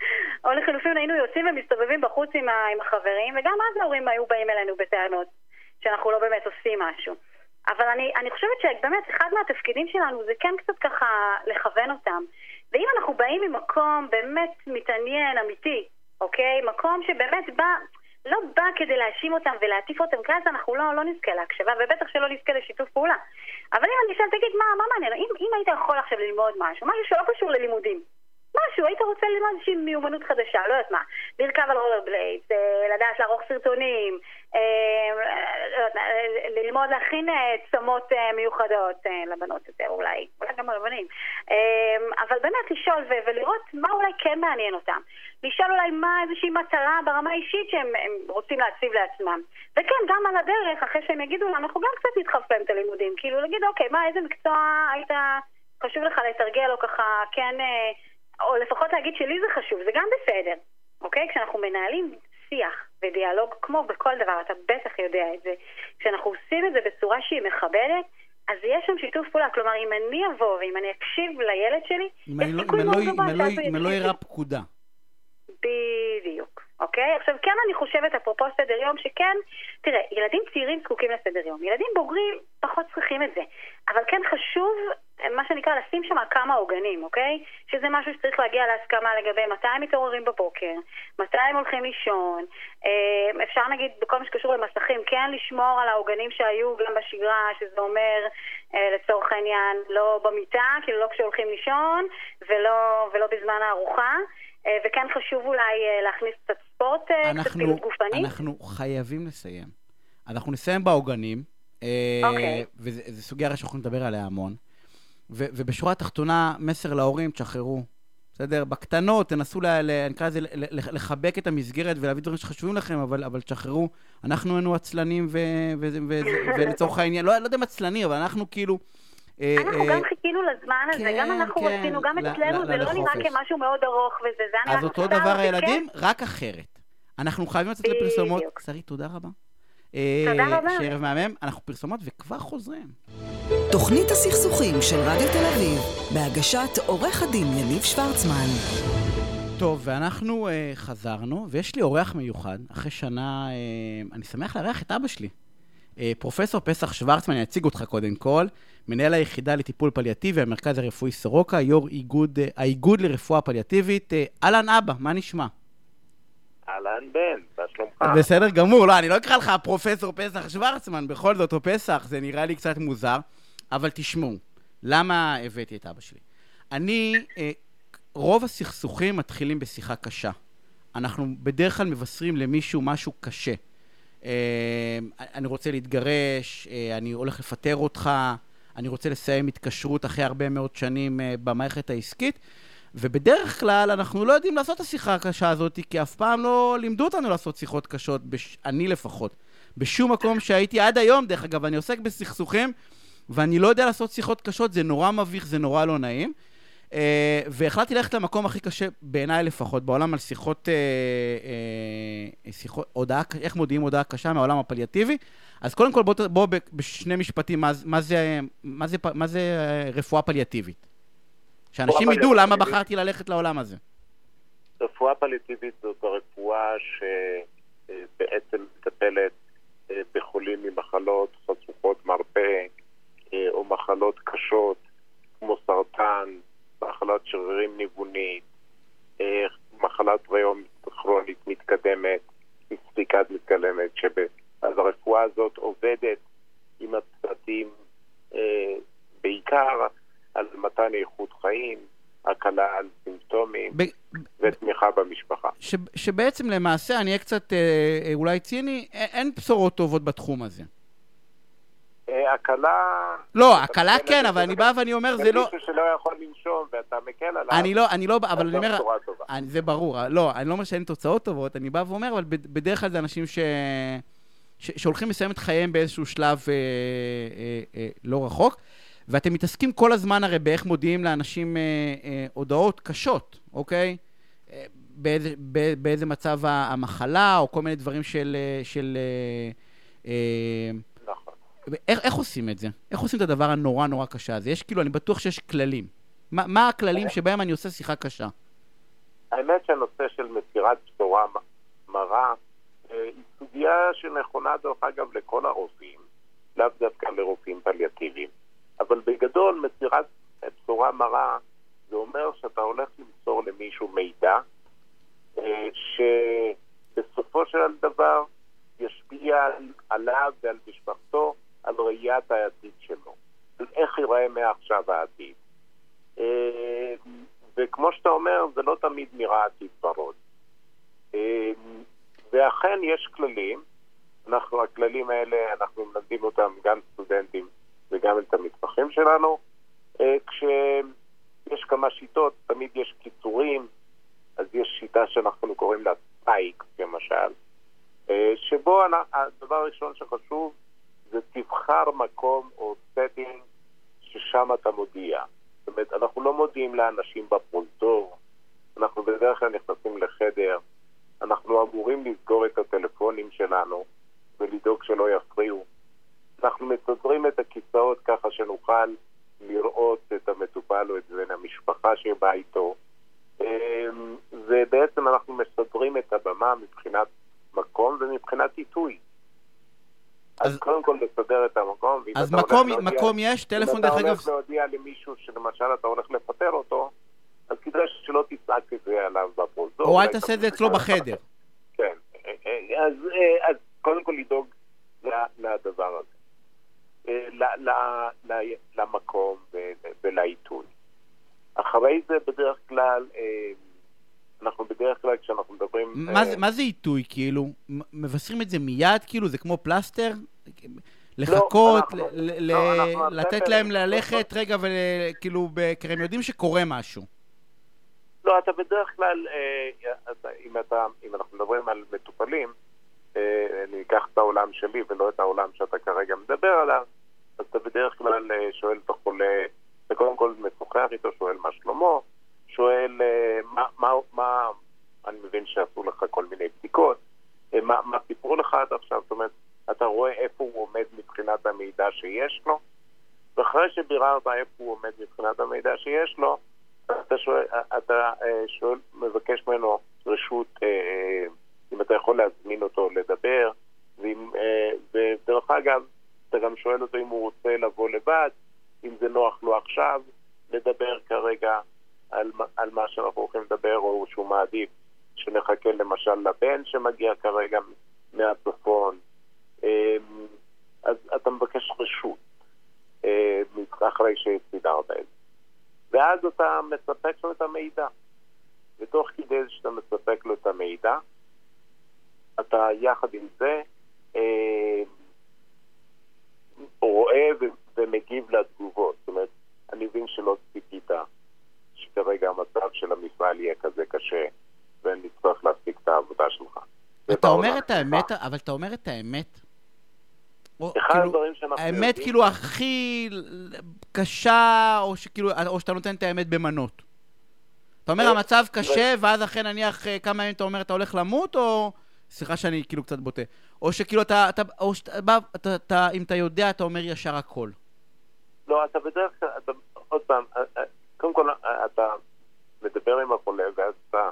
או לחילופין היינו יוצאים ומסתובבים בחוץ עם, ה- עם החברים, וגם אז ההורים היו באים אלינו בטענות שאנחנו לא באמת עושים משהו. אבל אני, אני חושבת שבאמת אחד מהתפקידים שלנו זה כן קצת ככה לכוון אותם. ואם אנחנו באים ממקום באמת מתעניין, אמיתי, אוקיי? מקום שבאמת בא, לא בא כדי להאשים אותם ולהטיף אותם, כי אז אנחנו לא, לא נזכה להקשבה, ובטח שלא נזכה לשיתוף פעולה. אבל אם אני אשאל, תגיד, מה, מה מעניין? אם, אם היית יכול עכשיו ללמוד משהו, משהו שלא קשור ללימודים, משהו, היית רוצה ללמוד איזושהי מיומנות חדשה, לא יודעת מה, לרכב על רולר בליידס, אה, לדעת לערוך סרטונים, ללמוד להכין אה, צמות מיוחדות לבנות יותר אולי, אולי גם לבנים, אבל באמת לשאול ולראות מה אולי כן מעניין אותם, לשאול אולי מה איזושהי מטרה ברמה האישית שהם רוצים להציב לעצמם, וכן, גם על הדרך, אחרי שהם יגידו לנו, אנחנו גם קצת להם את הלימודים, כאילו להגיד, אוקיי, מה, איזה מקצוע היית חשוב לך לתרגל או ככה, כן... או לפחות להגיד שלי זה חשוב, זה גם בסדר, אוקיי? כשאנחנו מנהלים שיח ודיאלוג, כמו בכל דבר, אתה בטח יודע את זה, כשאנחנו עושים את זה בצורה שהיא מכבדת, אז יש שם שיתוף פעולה. כלומר, אם אני אבוא ואם אני אקשיב לילד שלי, יש לא- סיכוי מאוד לא- גבוה שאתה יקשיב. אם לא יראה פקודה. בדיוק. אוקיי? עכשיו, כן אני חושבת, אפרופו סדר יום, שכן, תראה, ילדים צעירים זקוקים לסדר יום. ילדים בוגרים פחות צריכים את זה. אבל כן חשוב, מה שנקרא, לשים שם כמה עוגנים, אוקיי? שזה משהו שצריך להגיע להסכמה לגבי מתי הם מתעוררים בבוקר, מתי הם הולכים לישון. אה, אפשר נגיד, בכל מה שקשור למסכים, כן לשמור על העוגנים שהיו גם בשגרה, שזה אומר, אה, לצורך העניין, לא במיטה, כאילו לא כשהולכים לישון, ולא, ולא בזמן הארוחה. אה, וכן חשוב אולי להכניס קצת ספורט, אה, קצת פעילות גופנית. אנחנו חייבים לסיים. אנחנו נסיים בעוגנים. אוקיי. וזו סוגיה הרי שאנחנו נדבר עליה המון. ובשורה התחתונה, מסר להורים, תשחררו. בסדר? בקטנות, תנסו, נקרא לזה, לחבק את המסגרת ולהביא דברים שחשובים לכם, אבל, אבל תשחררו. אנחנו היינו עצלנים, ולצורך העניין, לא, לא יודע אם עצלנים, אבל אנחנו כאילו... אנחנו גם חיכינו לזמן הזה, גם כן, אנחנו כן. רצינו, גם אצלנו זה לא נראה כמשהו מאוד ארוך וזה, זה היה אז אותו דבר הילדים, רק אחרת. אנחנו חייבים לצאת לפרסומות. שרי, תודה רבה. תודה אה, רבה. שערב מהמם, אנחנו פרסומות וכבר חוזרים. תוכנית הסכסוכים של רדיו תל אביב, בהגשת עורך הדין יניב שוורצמן. טוב, ואנחנו uh, חזרנו, ויש לי אורח מיוחד. אחרי שנה, uh, אני שמח לארח את אבא שלי. Uh, פרופסור פסח שוורצמן, אני אציג אותך קודם כל. מנהל היחידה לטיפול פליאטיבי, המרכז הרפואי סורוקה, יו"ר איגוד, אה, האיגוד לרפואה פליאטיבית. אה, אהלן אבא, מה נשמע? אהלן בן, מה שלומך? בסדר גמור, לא, אני לא אקרא לך פרופסור פסח שוורצמן, בכל זאת, או פסח, זה נראה לי קצת מוזר, אבל תשמעו, למה הבאתי את אבא שלי? אני, אה, רוב הסכסוכים מתחילים בשיחה קשה. אנחנו בדרך כלל מבשרים למישהו משהו קשה. אני רוצה להתגרש, אני הולך לפטר אותך, אני רוצה לסיים התקשרות אחרי הרבה מאוד שנים uh, במערכת העסקית, ובדרך כלל אנחנו לא יודעים לעשות את השיחה הקשה הזאת, כי אף פעם לא לימדו אותנו לעשות שיחות קשות, בש... אני לפחות. בשום מקום שהייתי עד היום, דרך אגב, אני עוסק בסכסוכים, ואני לא יודע לעשות שיחות קשות, זה נורא מביך, זה נורא לא נעים. Uh, והחלטתי ללכת למקום הכי קשה, בעיניי לפחות, בעולם על שיחות, uh, uh, שיחות, הודעה, איך מודיעים הודעה קשה מהעולם הפליאטיבי. אז קודם כל, בואו בוא, בשני משפטים, מה, מה, זה, מה, זה, מה זה אה, רפואה פליאטיבית? שאנשים ידעו למה בחרתי ללכת לעולם הזה. רפואה פליאטיבית זאת הרפואה שבעצם מטפלת אה, בחולים ממחלות חשוכות מרפא אה, או מחלות קשות כמו סרטן, מחלת שרירים ניוונית, מחלת ריום כרונית מתקדמת, ספיקת מתקדמת, שב... אז הרפואה הזאת עובדת עם הצוותים אה, בעיקר על מתן איכות חיים, הקלה על סימפטומים ב... ותמיכה במשפחה. ש... שבעצם למעשה, אני אהיה קצת אה, אה אולי ציני, אין בשורות טובות בתחום הזה. אה, הקלה... לא, הקלה כן, אבל אני בא ואני אומר, זה לא... מישהו שלא יכול לנשום ואתה מקל עליו... אני לא, אני לא, אבל אני אומר... זה ברור, לא, אני לא אומר שאין תוצאות טובות, אני בא ואומר, אבל בדרך כלל זה אנשים ש... שהולכים לסיים את חייהם באיזשהו שלב אה, אה, אה, לא רחוק. ואתם מתעסקים כל הזמן הרי באיך מודיעים לאנשים אה, אה, הודעות קשות, אוקיי? אה, באיזה, באיזה מצב המחלה, או כל מיני דברים של... אה, של אה, אה. איך, איך עושים את זה? איך עושים את הדבר הנורא נורא קשה הזה? יש כאילו, אני בטוח שיש כללים. מה, מה הכללים שבהם אני עושה שיחה קשה? האמת שהנושא של מסירת בשורה מרה היא סוגיה שנכונה דרך אגב לכל הרופאים, לאו דווקא לרופאים פליאטיביים. אבל בגדול מסירת בשורה מרה זה אומר שאתה הולך למסור למישהו מידע אה, בסופו של דבר ישפיע עליו ועל משפחתו, על ראיית העתיד שלו, על איך ייראה מעכשיו העתיד. אה, וכמו שאתה אומר, זה לא תמיד נראה עתיד ורוד. אה, ואכן יש כללים, אנחנו, הכללים האלה, אנחנו מלמדים אותם גם סטודנטים וגם את המתמחים שלנו. אה, כשיש כמה שיטות, תמיד יש קיצורים, אז יש שיטה שאנחנו קוראים לה ספייק, למשל, שבו הדבר הראשון שחשוב זה תבחר מקום או setting ששם אתה מודיע. זאת אומרת, אנחנו לא מודיעים לאנשים בפרונטור, אנחנו בדרך כלל נכנסים לחדר, אנחנו אמורים לסגור את הטלפונים שלנו ולדאוג שלא יפריעו. אנחנו מסדרים את הכיסאות ככה שנוכל לראות את המטופל או את בן המשפחה שבא איתו. אמ, ובעצם אנחנו מסדרים את הבמה מבחינת מקום ומבחינת עיתוי. אז, קודם כל לסדר את המקום. אז מקום, להודיע, מקום יש, טלפון דרך אגב... אם אתה הולך להודיע למישהו שלמשל אתה הולך לפטר אותו, אז כדאי שלא תצעק את זה עליו בפרוזור. או אל תעשה את זה אצלו בחדר. כן, אז, אז קודם כל לדאוג לדבר הזה. למקום ולעיתוי. אחרי זה בדרך כלל, אנחנו בדרך כלל כשאנחנו מדברים... מה, זה, מה זה עיתוי, כאילו? מבשרים את זה מיד, כאילו? זה כמו פלסטר? לחכות, לא, ל- לא, ל- לתת להם ללכת רגע וכאילו, כי הם יודעים שקורה משהו. לא, אתה בדרך כלל, אה, אם, אתה, אם אנחנו מדברים על מטופלים, אה, אני אקח את העולם שלי ולא את העולם שאתה כרגע מדבר עליו, אז אתה בדרך כלל אה, שואל את החולה, אתה קודם כל משוחח איתו, שואל מה שלמה, שואל אה, מה, מה, מה, אני מבין שעשו לך כל מיני בדיקות, אה, מה, מה סיפרו לך עד עכשיו, זאת אומרת, אתה רואה איפה הוא עומד מבחינת המידע שיש לו, ואחרי שביררת איפה הוא עומד מבחינת המידע שיש לו, אתה שואל, אתה אה, שואל, מבקש ממנו רשות, אם אתה יכול להזמין אותו לדבר, ואם, ודרך אגב, אתה גם שואל אותו אם הוא רוצה לבוא לבד, אם זה נוח לו עכשיו לדבר כרגע על, על מה שאנחנו הולכים לדבר, או שהוא מעדיף שנחכה למשל לבן שמגיע כרגע מהצפון. אמ, אז אתה מבקש רשות אה, אחרי שסידרת את זה. ואז אתה מספק לו את המידע. ותוך כדי שאתה מספק לו את המידע, אתה יחד עם זה אה, רואה ומגיב לתגובות. זאת אומרת, אני מבין שלא ציפית שכרגע המצב של המפעל יהיה כזה קשה ונצטרך להפסיק את העבודה שלך. אתה אומר את האמת, אבל אתה אומר את האמת. אחד כאילו, הדברים שאנחנו יודעים... האמת כאילו הכי קשה, או, שכאילו, או שאתה נותן את האמת במנות. אתה אומר המצב קשה, ואז אחרי נניח אה, כמה ימים אתה אומר אתה הולך למות, או... סליחה שאני כאילו קצת בוטה. או שכאילו אתה, אתה, או שאתה בא, אתה, אתה, אם אתה יודע, אתה אומר ישר הכל. לא, אתה בדרך כלל, אתה, עוד פעם, אה, אה, קודם כל אתה מדבר עם החולה ואז אתה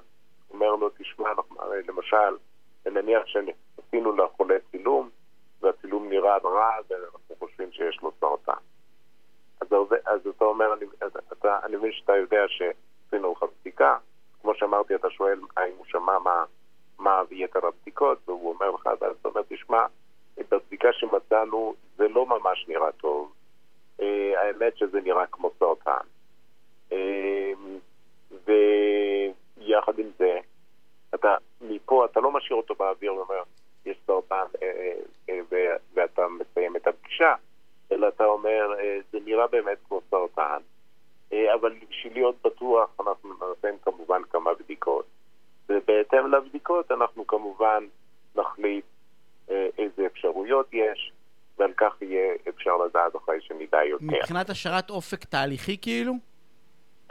אומר לו, תשמע, אנחנו, למשל, נניח שעשינו לחולה צילום והצילום נראה רע ואנחנו חושבים שיש לו סרטן. אז, אז אתה אומר, אני, אתה, אני מבין שאתה יודע שעשינו לך בדיקה, כמו שאמרתי, אתה שואל האם הוא שמע מה, מה יתר הבדיקות, והוא אומר לך, ואז אתה אומר, תשמע, בבדיקה שמצאנו זה לא ממש נראה טוב. אה, האמת שזה נראה כמו סרטן. אמ, ויחד עם זה, אתה מפה, אתה לא משאיר אותו באוויר ואומר, יש סרטן אה, אה, ואתה מסיים את הפגישה, אלא אתה אומר, אה, זה נראה באמת כמו סרטן, אבל בשביל להיות בטוח אנחנו נותן כמובן כמה בדיקות. ובהתאם לבדיקות אנחנו כמובן נחליט איזה אפשרויות יש, ועל כך יהיה אפשר לדעת אחרי שנדע יותר. מבחינת השארת אופק תהליכי כאילו?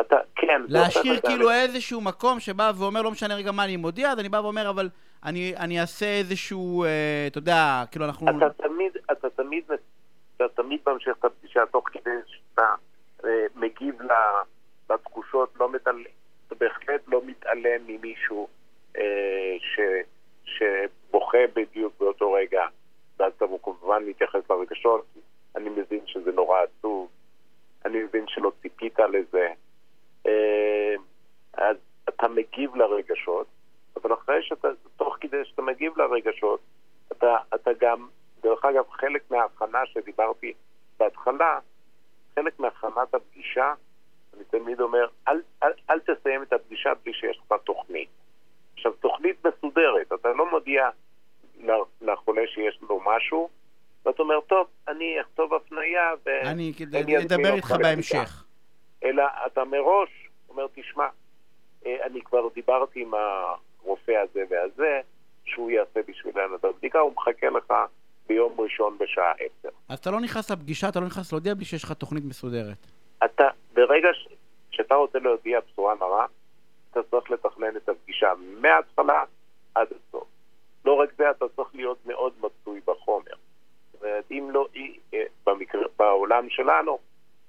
אתה, כן. להשאיר כאילו איזשהו מקום שבא ואומר, לא משנה רגע מה אני מודיע, אז אני בא ואומר, אבל אני, אני אעשה איזשהו, אה, אתה יודע, כאילו אנחנו... אתה תמיד, אתה תמיד, אתה תמיד ממשיך את הפגישה תוך כדי שאתה אה, מגיב לתחושות, לא מתעלם, אתה בהחלט לא מתעלם ממישהו אה, ש, שבוכה בדיוק באותו רגע, ואז אתה כמובן מתייחס לרגשות. אני מבין שזה נורא עצוב, אני מבין שלא ציפית לזה. אה, אז אתה מגיב לרגשות, אבל אחרי שאתה, תוך כדי שאתה מגיב לרגשות, אתה, אתה גם, דרך אגב, חלק מההכנה שדיברתי בהתחלה, חלק מהכנת הפגישה, אני תמיד אומר, אל, אל, אל תסיים את הפגישה בלי שיש לך תוכנית. עכשיו, תוכנית מסודרת, אתה לא מודיע לחולה שיש לו משהו, ואתה אומר, טוב, אני אכתוב הפנייה ו... אני אדבר איתך בהמשך. אלא אתה מראש אומר, תשמע, אה, אני כבר דיברתי עם הרופא הזה והזה, שהוא יעשה בשבילנו את הבדיקה, הוא מחכה לך ביום ראשון בשעה עשר. אז אתה לא נכנס לפגישה, אתה לא נכנס להודיע בלי שיש לך תוכנית מסודרת. אתה, ברגע ש... שאתה רוצה להודיע בשורה מרה, אתה צריך לתכנן את הפגישה מההתחלה עד הסוף. לא רק זה, אתה צריך להיות מאוד מצוי בחומר. זאת אומרת, אם לא, אה, במקרה, בעולם שלנו,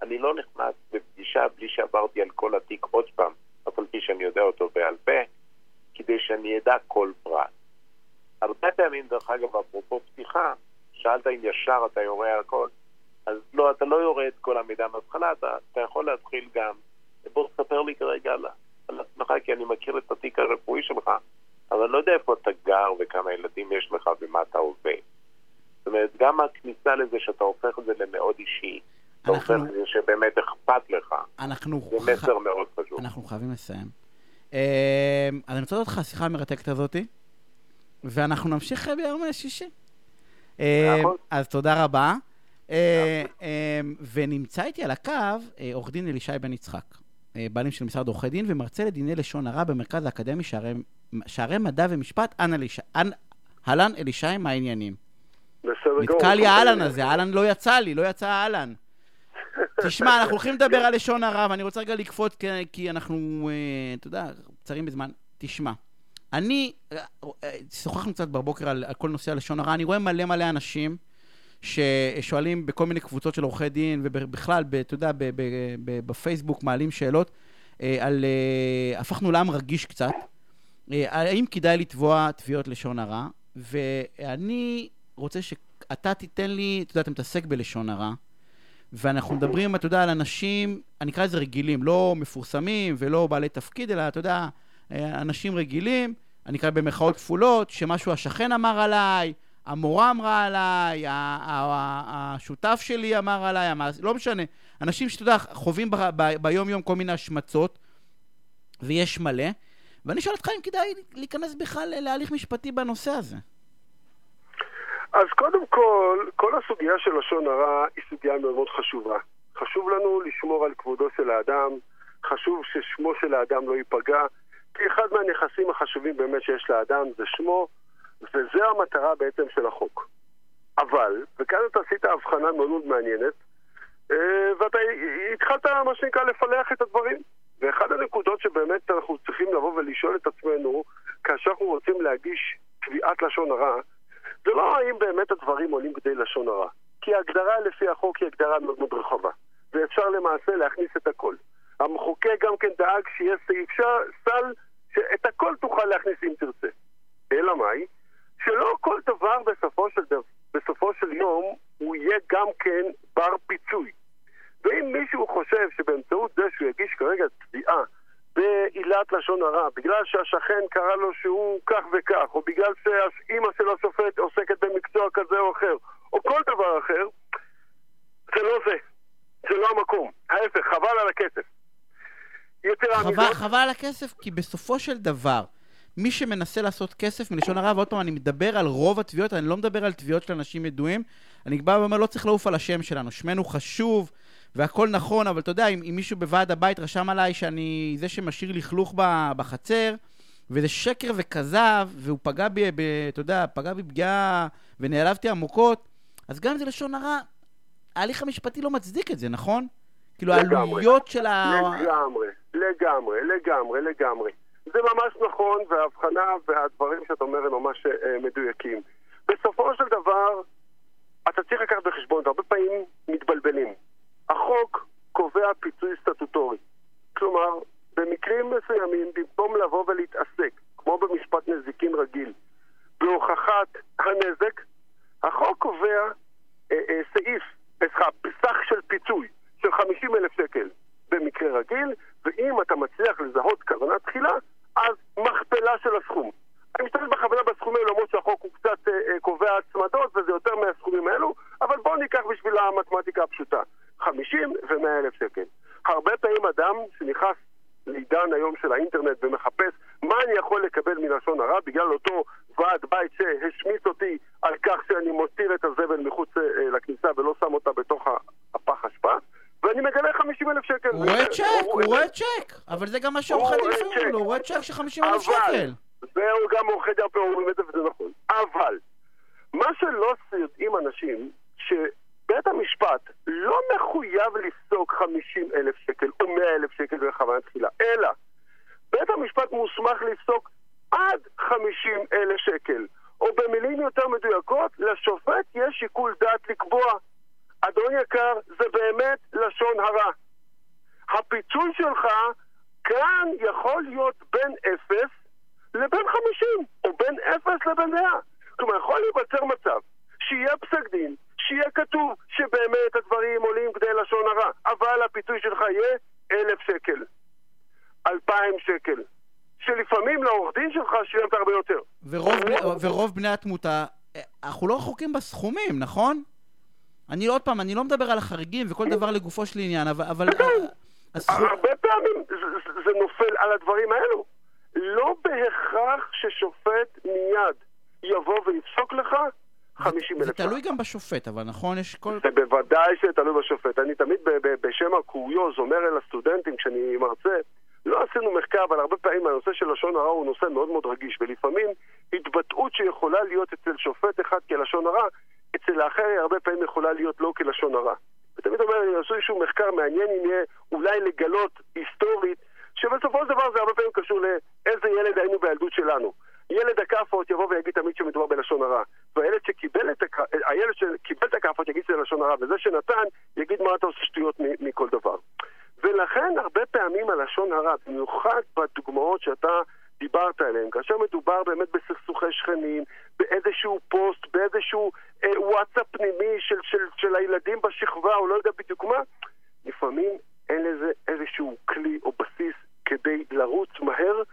אני לא נכנס בפגישה בלי שעברתי על כל התיק עוד פעם, אף על פי שאני יודע אותו בעל פה, כדי שאני אדע כל פרט. הרבה פעמים, דרך אגב, אפרופו פתיחה, שאלת אם ישר אתה יורה הכל, אז לא, אתה לא יורה את כל המידע מההתחלה, אתה, אתה יכול להתחיל גם, בוא תספר לי כרגע על, על עצמך, כי אני מכיר את התיק הרפואי שלך, אבל אני לא יודע איפה אתה גר וכמה ילדים יש לך ומה אתה עובד. זאת אומרת, גם הכניסה לזה שאתה הופך את זה למאוד אישי, אתה הופך את זה שבאמת אכפת לך, אנחנו זה מסר ח... מאוד חשוב. אנחנו חייבים לסיים. אה, אז אני רוצה לדעת לך השיחה המרתקת הזאתי, ואנחנו נמשיך ביום שישי. אה, אז תודה רבה. אה, ונמצא איתי על הקו עורך דין אלישי בן יצחק, בעלים של משרד עורכי דין ומרצה לדיני לשון הרע במרכז האקדמי שערי, שערי מדע ומשפט, אהלן אלישי, מה העניינים? בסדר גמור. נתקע לי האהלן הזה, האהלן לא יצא לי, לא יצא האהלן. תשמע, אנחנו הולכים לדבר על לשון הרע, ואני רוצה רגע לקפוץ, כי אנחנו, אה, אתה יודע, קצרים בזמן. תשמע, אני, אה, אה, שוחחנו קצת בבוקר על, על כל נושא הלשון הרע, אני רואה מלא מלא אנשים ששואלים בכל מיני קבוצות של עורכי דין, ובכלל, אתה יודע, בפייסבוק מעלים שאלות על... הפכנו לעם רגיש קצת. האם כדאי לתבוע תביעות לשון הרע? ואני רוצה שאתה תיתן לי, אתה יודע, אתה מתעסק בלשון הרע. ואנחנו מדברים, אתה יודע, על אנשים, אני אקרא לזה רגילים, לא מפורסמים ולא בעלי תפקיד, אלא, אתה יודע, אנשים רגילים, אני אקרא במרכאות כפולות, שמשהו השכן אמר עליי, המורה אמרה עליי, השותף שלי אמר עליי, לא משנה. אנשים שאתה יודע, חווים ביום-יום כל מיני השמצות, ויש מלא. ואני שואל אותך אם כדאי להיכנס בכלל להליך משפטי בנושא הזה. אז קודם כל, כל הסוגיה של לשון הרע היא סוגיה מאוד מאוד חשובה. חשוב לנו לשמור על כבודו של האדם, חשוב ששמו של האדם לא ייפגע, כי אחד מהנכסים החשובים באמת שיש לאדם זה שמו, וזו המטרה בעצם של החוק. אבל, וכאן אתה עשית הבחנה מאוד מאוד מעניינת, אה, ואתה התחלת, מה שנקרא, לפלח את הדברים. ואחד הנקודות שבאמת אנחנו צריכים לבוא ולשאול את עצמנו, כאשר אנחנו רוצים להגיש תביעת לשון הרע, זה לא האם באמת הדברים עולים כדי לשון הרע. כי ההגדרה לפי החוק היא הגדרה מאוד מאוד רחבה. ואפשר למעשה להכניס את הכל. המחוקק גם כן דאג שיהיה סעיף סל, שאת הכל תוכל להכניס אם תרצה. אלא מאי? שלא כל דבר בסופו של, דבר, בסופו של יום הוא יהיה גם כן בר פיצוי. ואם מישהו חושב שבאמצעות זה שהוא יגיש כרגע תביעה בעילת לשון הרע, בגלל שהשכן קרא לו שהוא כך וכך, או בגלל שאימא של השופט עוסקת במקצוע כזה או אחר, או כל דבר אחר, זה לא זה. זה לא המקום. ההפך, חבל על הכסף. חבל, חבל על הכסף, כי בסופו של דבר, מי שמנסה לעשות כסף מלשון הרע, ועוד פעם, אני מדבר על רוב התביעות, אני לא מדבר על תביעות של אנשים ידועים, אני בא ואומר, לא צריך לעוף על השם שלנו, שמנו חשוב, והכל נכון, אבל אתה יודע, אם, אם מישהו בוועד הבית רשם עליי שאני זה שמשאיר לכלוך בחצר, וזה שקר וכזב, והוא פגע בי, ב, אתה יודע, פגע בי פגיעה ונעלבתי עמוקות, אז גם אם זה לשון הרע, ההליך המשפטי לא מצדיק את זה, נכון? כאילו, העלויות של ה... לגמרי, לגמרי, לגמרי, לגמרי. זה ממש נכון, וההבחנה והדברים שאתה אומר הם ממש אה, מדויקים. בסופו של דבר, אתה צריך לקחת בחשבון, והרבה פעמים מתבלבלים. החוק קובע פיצוי סטטוטורי. כלומר, במקרים מסוימים, במקום לבוא ולהתעסק, כמו במשפט נזיקין רגיל, בהוכחת הנזק, החוק קובע אה, אה, סעיף, סליחה, סך של פיצוי של 50 אלף שקל במקרה רגיל, ואם אתה מצליח לזהות כוונה תחילה, אז מכפלה של הסכום. אני משתמש בכוונה בסכומים למרות שהחוק הוא קצת אה, אה, קובע הצמדות וזה יותר מהסכומים האלו, אבל בואו ניקח בשביל המתמטיקה הפשוטה, 50 ו-100 אלף שקל. הרבה פעמים אדם שנכנס לעידן היום של האינטרנט ומחפש מה אני יכול לקבל מלשון הרע בגלל אותו ועד בית שהשמיץ אותי על כך שאני מותיר את הזבל מחוץ אה, לכניסה ולא שם אותה בתוך הפח אשפה ואני מגלה 50 אלף שקל. הוא רואה צ'ק, הוא רואה צ'ק, אבל זה גם מה שעורכי דין לפעמים, הוא רואה צ'ק של 50 אלף שקל. זהו, גם עורכי דין אומרים את זה וזה נכון. אבל, מה שלא יודעים אנשים, שבית המשפט לא מחויב לפסוק 50 אלף שקל או 100 אלף שקל בכוונה תחילה, אלא בית המשפט מוסמך לפסוק עד 50 אלף שקל. או במילים יותר מדויקות, לשופט יש שיקול דעת לקבוע. אדון יקר, זה באמת לשון הרע. הפיצוי שלך כאן יכול להיות בין אפס לבין חמישים, או בין אפס לבין מאה. כלומר, יכול להיווצר מצב שיהיה פסק דין, שיהיה כתוב שבאמת הדברים עולים כדי לשון הרע, אבל הפיצוי שלך יהיה אלף שקל, אלפיים שקל, שלפעמים לעורך דין שלך שילמת הרבה יותר. ורוב, בני, ורוב בני התמותה, אנחנו לא רחוקים בסכומים, נכון? אני עוד פעם, אני לא מדבר על החריגים וכל דבר לגופו של עניין, אבל... אבל הסכום... הרבה פעמים זה, זה נופל על הדברים האלו. לא בהכרח ששופט מיד יבוא ויפסוק לך 50 אלף. זה תלוי גם בשופט, אבל נכון? יש כל... זה בוודאי שתלוי בשופט. אני תמיד בשם הקוריוז אומר אל הסטודנטים כשאני מרצה, לא עשינו מחקר, אבל הרבה פעמים הנושא של לשון הרע הוא נושא מאוד מאוד רגיש, ולפעמים התבטאות שיכולה להיות אצל שופט אחד כלשון הרע, אצל האחר היא הרבה פעמים יכולה להיות לא כלשון הרע. ותמיד אומר, אני אעשו איזשהו מחקר מעניין אם יהיה אולי לגלות היסטורית שבסופו של דבר זה הרבה פעמים קשור לאיזה ילד היינו בילדות שלנו. ילד הכאפות יבוא ויגיד תמיד שמדובר בלשון הרע. והילד שקיבל את, הכ... הילד שקיבל את הכאפות יגיד שזה לשון הרע, וזה שנתן יגיד מה אתה עושה שטויות מכל דבר. ולכן הרבה פעמים הלשון הרע, במיוחד בדוגמאות שאתה דיברת עליהן, כאשר מדובר באמת בסכסוכי שכנים, באיזשהו פוסט, באיזשהו אה, וואטסאפ פנימי של, של, של הילדים בשכבה, או לא יודע בדיוק מה, לפעמים אין לזה איזשהו כלי או בסיס כדי לרוץ מהר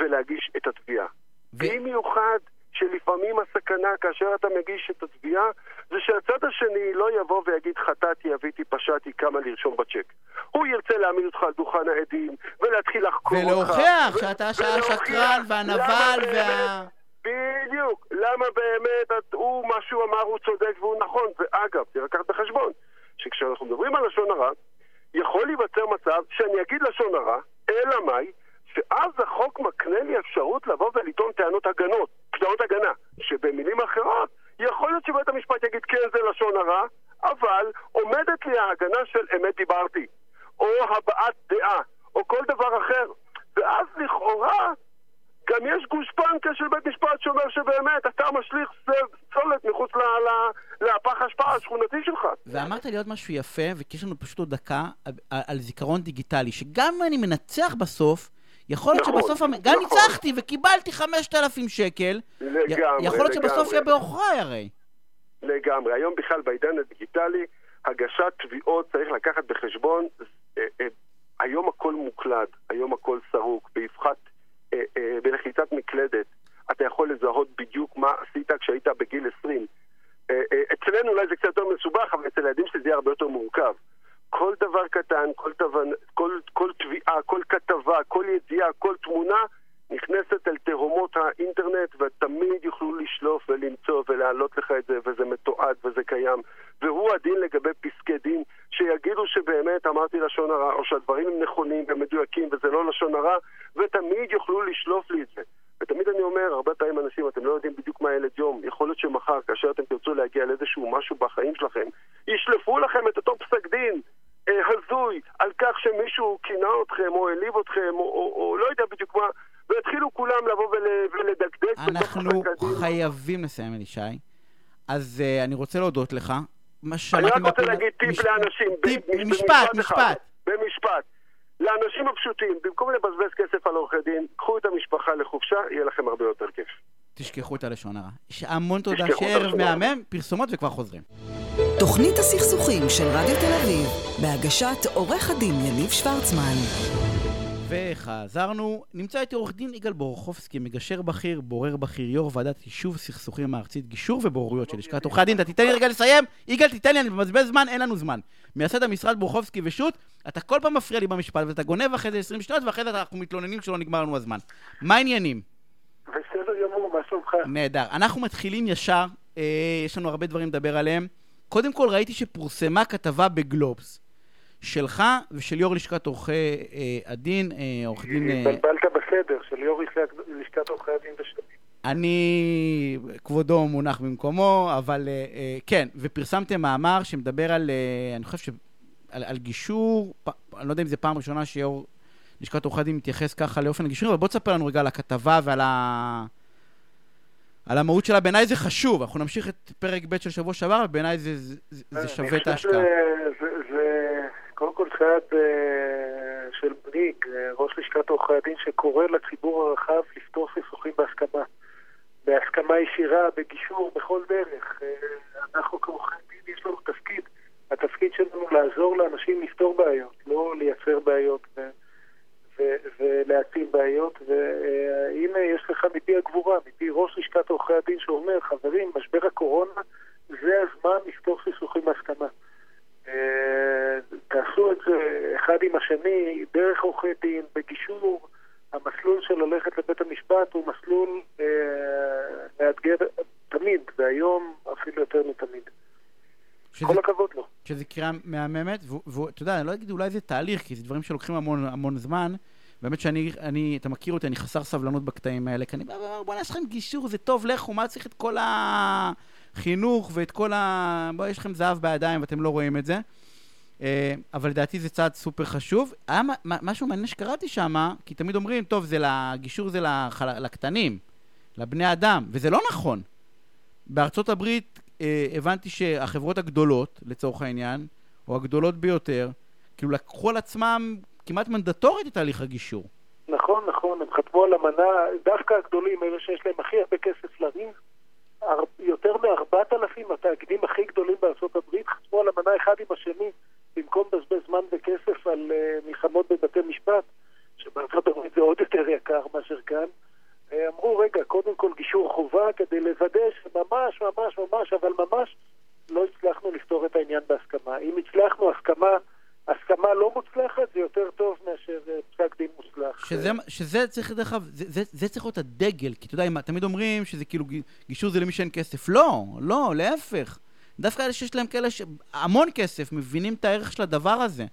ולהגיש את התביעה. במיוחד שלפעמים הסכנה כאשר אתה מגיש את התביעה זה שהצד השני לא יבוא ויגיד חטאתי, אביתי, פשעתי, כמה לרשום בצ'ק. הוא ירצה להעמיד אותך על דוכן העדים ולהתחיל לחקור אותך. ולהוכיח שאתה השקרן והנבל וה... בדיוק. למה באמת הוא, מה שהוא אמר הוא צודק והוא נכון. ואגב, צריך לקחת בחשבון שכשאנחנו מדברים על לשון הרע, יכול להיווצר מצב שאני אגיד לשון הרע, אלא מאי? שאז החוק מקנה לי אפשרות לבוא ולטעון טענות הגנות, טענות הגנה, שבמילים אחרות, יכול להיות שבית המשפט יגיד כן זה לשון הרע, אבל עומדת לי ההגנה של אמת דיברתי, או הבעת דעה, או כל דבר אחר. ואז לכאורה גם יש גושפנקה של בית משפט שאומר שבאמת אתה משליך פסולת מחוץ לפח ההשפעה השכונתי שלך. ואמרת לי עוד משהו יפה, וכי יש לנו פשוט עוד דקה, על זיכרון דיגיטלי, שגם אם אני מנצח בסוף, יכול להיות נכון, שבסוף, נכון. גם ניצחתי וקיבלתי 5,000 שקל, לגמרי, יכול להיות שבסוף יהיה בעוכריי הרי. לגמרי. היום בכלל בעידן הדיגיטלי, הגשת תביעות צריך לקחת בחשבון, אה, אה, היום הכל מוקלד, היום הכל סרוק, באבחת אה, בלחיצת מקלדת אתה יכול לזהות בדיוק מה עשית כשהיית בגיל 20. אה, אצלנו אולי זה קצת יותר מסובך, אבל אצל הילדים שלי זה יהיה הרבה יותר מורכב. כל דבר קטן, כל, תבנ... כל, כל תביעה, כל כתבה, כל ידיעה, כל תמונה נכנסת אל תהומות האינטרנט ותמיד יוכלו לשלוף ולמצוא ולהעלות לך את זה וזה מתועד וזה קיים. והוא הדין לגבי פסקי דין שיגידו שבאמת אמרתי לשון הרע או שהדברים הם נכונים ומדויקים וזה לא לשון הרע ותמיד יוכלו לשלוף לי את זה ותמיד אני אומר, הרבה פעמים אנשים, אתם לא יודעים בדיוק מה ילד יום יכול להיות שמחר, כאשר אתם תרצו להגיע לאיזשהו משהו בחיים שלכם ישלפו לכם את אותו פסק דין אה, הזוי על כך שמישהו כינה אתכם או העליב אתכם או, או, או לא יודע בדיוק מה והתחילו כולם לבוא ול, ולדקדק אנחנו חייבים לסיים, אלישי. אז uh, אני רוצה להודות לך. אני רק רוצה להגיד טיפ מש... לאנשים. טיפ. משפט, משפט. במשפט. לאנשים הפשוטים, במקום לבזבז כסף על עורכי דין, קחו את המשפחה לחופשה, יהיה לכם הרבה יותר כיף. תשכחו את הלשון הרע. יש המון תודה שערב מהמם, פרסומות וכבר חוזרים. תוכנית הסכסוכים של רדיו תל אביב, בהגשת עורך הדין יניב שוורצמן. וחזרנו. נמצא איתי עורך דין יגאל בורחובסקי, מגשר בכיר, בורר בכיר, יו"ר ועדת יישוב סכסוכים הארצית, גישור ובוררויות של לשכת עורכי הדין. אתה תיתן לי רגע לסיים? יגאל, תיתן לי, אני מבזבז זמן, אין לנו זמן. מייסד המשרד בורחובסקי ושות', אתה כל פעם מפריע לי במשפט, ואתה גונב אחרי זה 20 שניות, ואחרי זה אנחנו מתלוננים שלא נגמר לנו הזמן. מה העניינים? בסדר גמור, מה שלומך? נהדר. אנחנו מתחילים ישר, אה, יש לנו הרבה דברים לדבר עליהם. קודם כל ראיתי שפורסמה כתבה בגלובס. שלך ושל יו"ר לשכת עורכי אה, הדין, אה, עורך דין... אה, התבלבלת בסדר, של יו"ר לשכת עורכי הדין ושלי. אני, כבודו מונח במקומו, אבל אה, אה, כן, ופרסמתם מאמר שמדבר על, אה, אני חושב ש... על, על גישור, פ, אני לא יודע אם זו פעם ראשונה שיו"ר לשכת עורכי הדין מתייחס ככה לאופן הגישור, אבל בוא תספר לנו רגע על הכתבה ועל ה... על המהות שלה, בעיניי זה חשוב. אנחנו נמשיך את פרק ב' של שבוע שעבר, ובעיניי זה, זה, זה שווה את ההשקעה. זה קודם כל צעד אה, של מנהיג, אה, ראש לשכת עורכי הדין, שקורא לציבור הרחב לפתור סכסוכים בהסכמה. בהסכמה ישירה, בגישור, בכל דרך. אה, אנחנו כעורכי דין, יש לנו תפקיד. התפקיד שלנו לעזור לאנשים לפתור בעיות, לא לייצר בעיות ו- ו- בעיות. והנה יש לך מפי הגבורה, מפי ראש לשכת עורכי הדין שאומר, חברים, משבר הקורונה זה הזמן לפתור סכסוכים בהסכמה. אחד עם השני, דרך עורכי דין, בגישור. המסלול של ללכת לבית המשפט הוא מסלול אה, מאתגר תמיד, והיום אפילו יותר מתמיד. שזה, כל הכבוד לו. שזה קריאה מהממת, ואתה יודע, אני לא אגיד אולי זה תהליך, כי זה דברים שלוקחים המון, המון זמן. באמת שאני, אני, אתה מכיר אותי, אני חסר סבלנות בקטעים האלה, כי אני בא ואומר, בוא'נה, יש לכם גישור, זה טוב, לכו, מה צריך את כל החינוך ואת כל ה... בוא, יש לכם זהב בידיים ואתם לא רואים את זה. אה, אבל לדעתי זה צעד סופר חשוב. היה משהו מעניין שקראתי שם, כי תמיד אומרים, טוב, זה לגישור זה לחל... לקטנים, לבני אדם, וזה לא נכון. בארצות הברית אה, הבנתי שהחברות הגדולות, לצורך העניין, או הגדולות ביותר, כאילו לקחו על עצמם כמעט מנדטורית את תהליך הגישור. נכון, נכון, הם חתמו על אמנה, דווקא הגדולים, אלה שיש להם הכי הרבה כסף לריב, יותר מארבעת אלפים התאגידים הכי גדולים בארצות הברית חתמו על אמנה אחד עם השני במקום לבזבז זמן וכסף על uh, מלחמות בבתי משפט, שבארצות הברית זה עוד יותר יקר מאשר כאן. Uh, אמרו, רגע, קודם כל גישור חובה כדי לוודא שממש, ממש, ממש, אבל ממש לא הצלחנו לפתור את העניין בהסכמה. אם הצלחנו הסכמה, הסכמה לא מוצלחת, זה יותר טוב מאשר uh, פסק דין מוצלח. שזה, שזה צריך, דרך אגב, זה, זה, זה צריך להיות הדגל, כי אתה יודע, תמיד אומרים שזה כאילו גישור זה למי שאין כסף. לא, לא, להפך. דווקא אלה שיש להם כאלה ש... המון כסף, מבינים את הערך של הדבר הזה.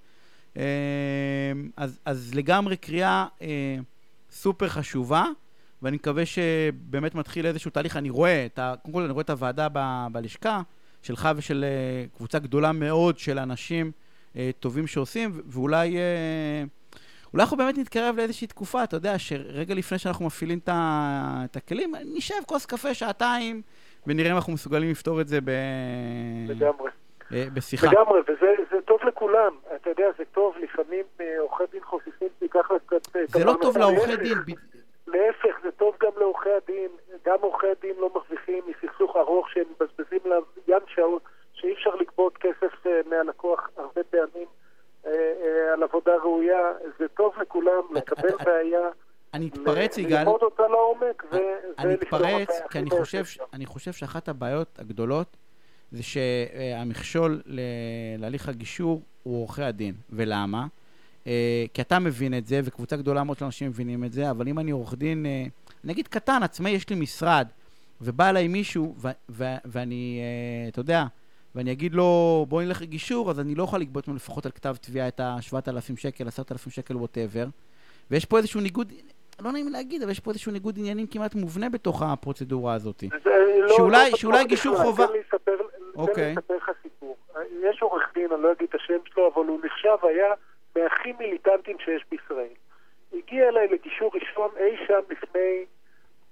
אז, אז לגמרי קריאה אה, סופר חשובה, ואני מקווה שבאמת מתחיל איזשהו תהליך. אני רואה, את ה... קודם כל אני רואה את הוועדה ב... בלשכה שלך ושל אה, קבוצה גדולה מאוד של אנשים אה, טובים שעושים, ואולי... אה, אולי אנחנו באמת נתקרב לאיזושהי תקופה, אתה יודע, שרגע לפני שאנחנו מפעילים את הכלים, נשב כוס קפה שעתיים, ונראה אם אנחנו מסוגלים לפתור את זה ב... לגמרי. אה, בשיחה. לגמרי, וזה טוב לכולם. אתה יודע, זה טוב, לפעמים אה, עורכי דין חופפים ייקח קצת... אה, זה לא טוב לעורכי דין. להפך, זה טוב גם לעורכי הדין. גם עורכי הדין לא מרוויחים מסכסוך ארוך שהם מבזבזים עליו ים שעות, שאי אפשר לגבות כסף מהלקוח הרבה פעמים על עבודה ראויה. זה טוב לכולם לקבל בעיה. אני אתפרץ, יגאל. ללמוד אותה לעומק. אני אתפרץ, כי אני חושב, אני חושב שאחת הבעיות הגדולות זה שהמכשול להליך הגישור הוא עורכי הדין. ולמה? כי אתה מבין את זה, וקבוצה גדולה מאוד של אנשים מבינים את זה, אבל אם אני עורך דין, נגיד קטן, עצמאי, יש לי משרד, ובא אליי מישהו, ואני, אתה יודע, ואני אגיד לו, בוא נלך לגישור, אז אני לא יכול לגבות ממנו לפחות על כתב תביעה את ה-7,000 שקל, 10,000 שקל, ווטאבר. ויש פה איזשהו ניגוד, לא נעים להגיד, אבל יש פה איזשהו ניגוד עניינים כמעט מובנה בתוך הפרוצדורה הזאת. לא- שאולי, לא שאולי גישור חובה... תן לי לספר, תן לי לספר לך סיפור. יש עורך דין, אני לא אגיד את השם שלו, אבל הוא נחשב היה מהכי מיליטנטים שיש בישראל. הגיע אליי לגישור ראשון אי שם לפני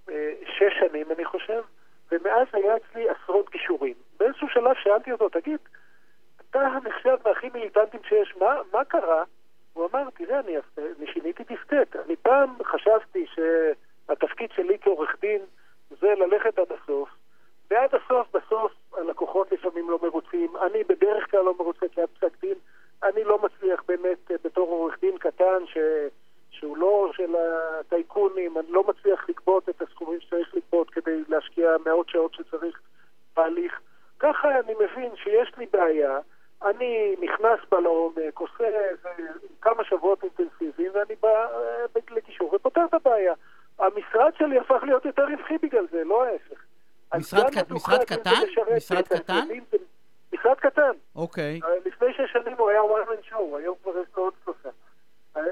אה, שש שנים, אני חושב, ומאז היה אצלי עשרות גישורים. באיזשהו שלב שאלתי אותו, תגיד, אתה הנחשב מהכי מיליטנטים שיש, מה, מה קרה? הוא אמר, תראה, אני, אני שיניתי דיסקט. אני פעם חשבתי שהתפקיד שלי כעורך דין זה ללכת עד הסוף, ועד הסוף, בסוף, הלקוחות לפעמים לא מרוצים, אני בדרך כלל לא מרוצה כי היה פסק דין, אני לא מצליח באמת אה, בתור עורך דין קטן ש... שהוא לא של הטייקונים, אני לא מצליח לגבות את הסכומים שצריך לגבות כדי להשקיע מאות שעות שצריך בהליך. ככה אני מבין שיש לי בעיה, אני נכנס בה לעומק, עושה כמה שבועות אינטנסיביים, ואני בא אה, לקישור ופותר את הבעיה. המשרד שלי הפך להיות יותר רווחי בגלל זה, לא ההפך. משרד, ק... משרד קטן? משרד קטן? משרד קטן. אוקיי. אה, לפני שש שנים הוא היה one man show, היום כבר יש לו עוד שלושה. אה,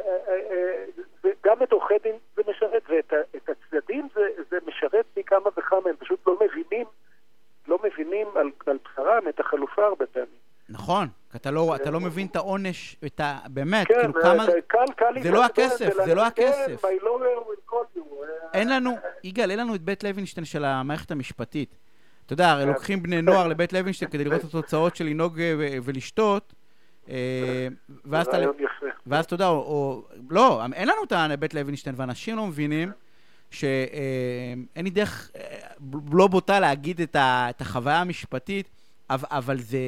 גם את עורכי דין זה משרת, ואת הצדדים זה, זה משרת פי כמה וכמה, הם פשוט לא מבינים, לא מבינים על, על בשרם את החלופה הרבה פעמים. נכון, כי אתה לא, אתה לא מבין את העונש, את ה... באמת, כן, כאילו כמה... אה, קל, קל זה לא הכסף, זה לא כן, הכסף. אה, אין לנו, יגאל, אין לנו את בית לוינשטיין של המערכת המשפטית. אתה יודע, הרי כן. לוקחים בני נוער לבית לוינשטיין כדי לראות את התוצאות של לנהוג אה, ולשתות, ואז אתה... ואז אתה יודע, או. לא, אין לנו את הבית לוינשטיין, ואנשים לא מבינים שאין לי דרך לא בוטה להגיד את החוויה המשפטית, אבל, אבל זה,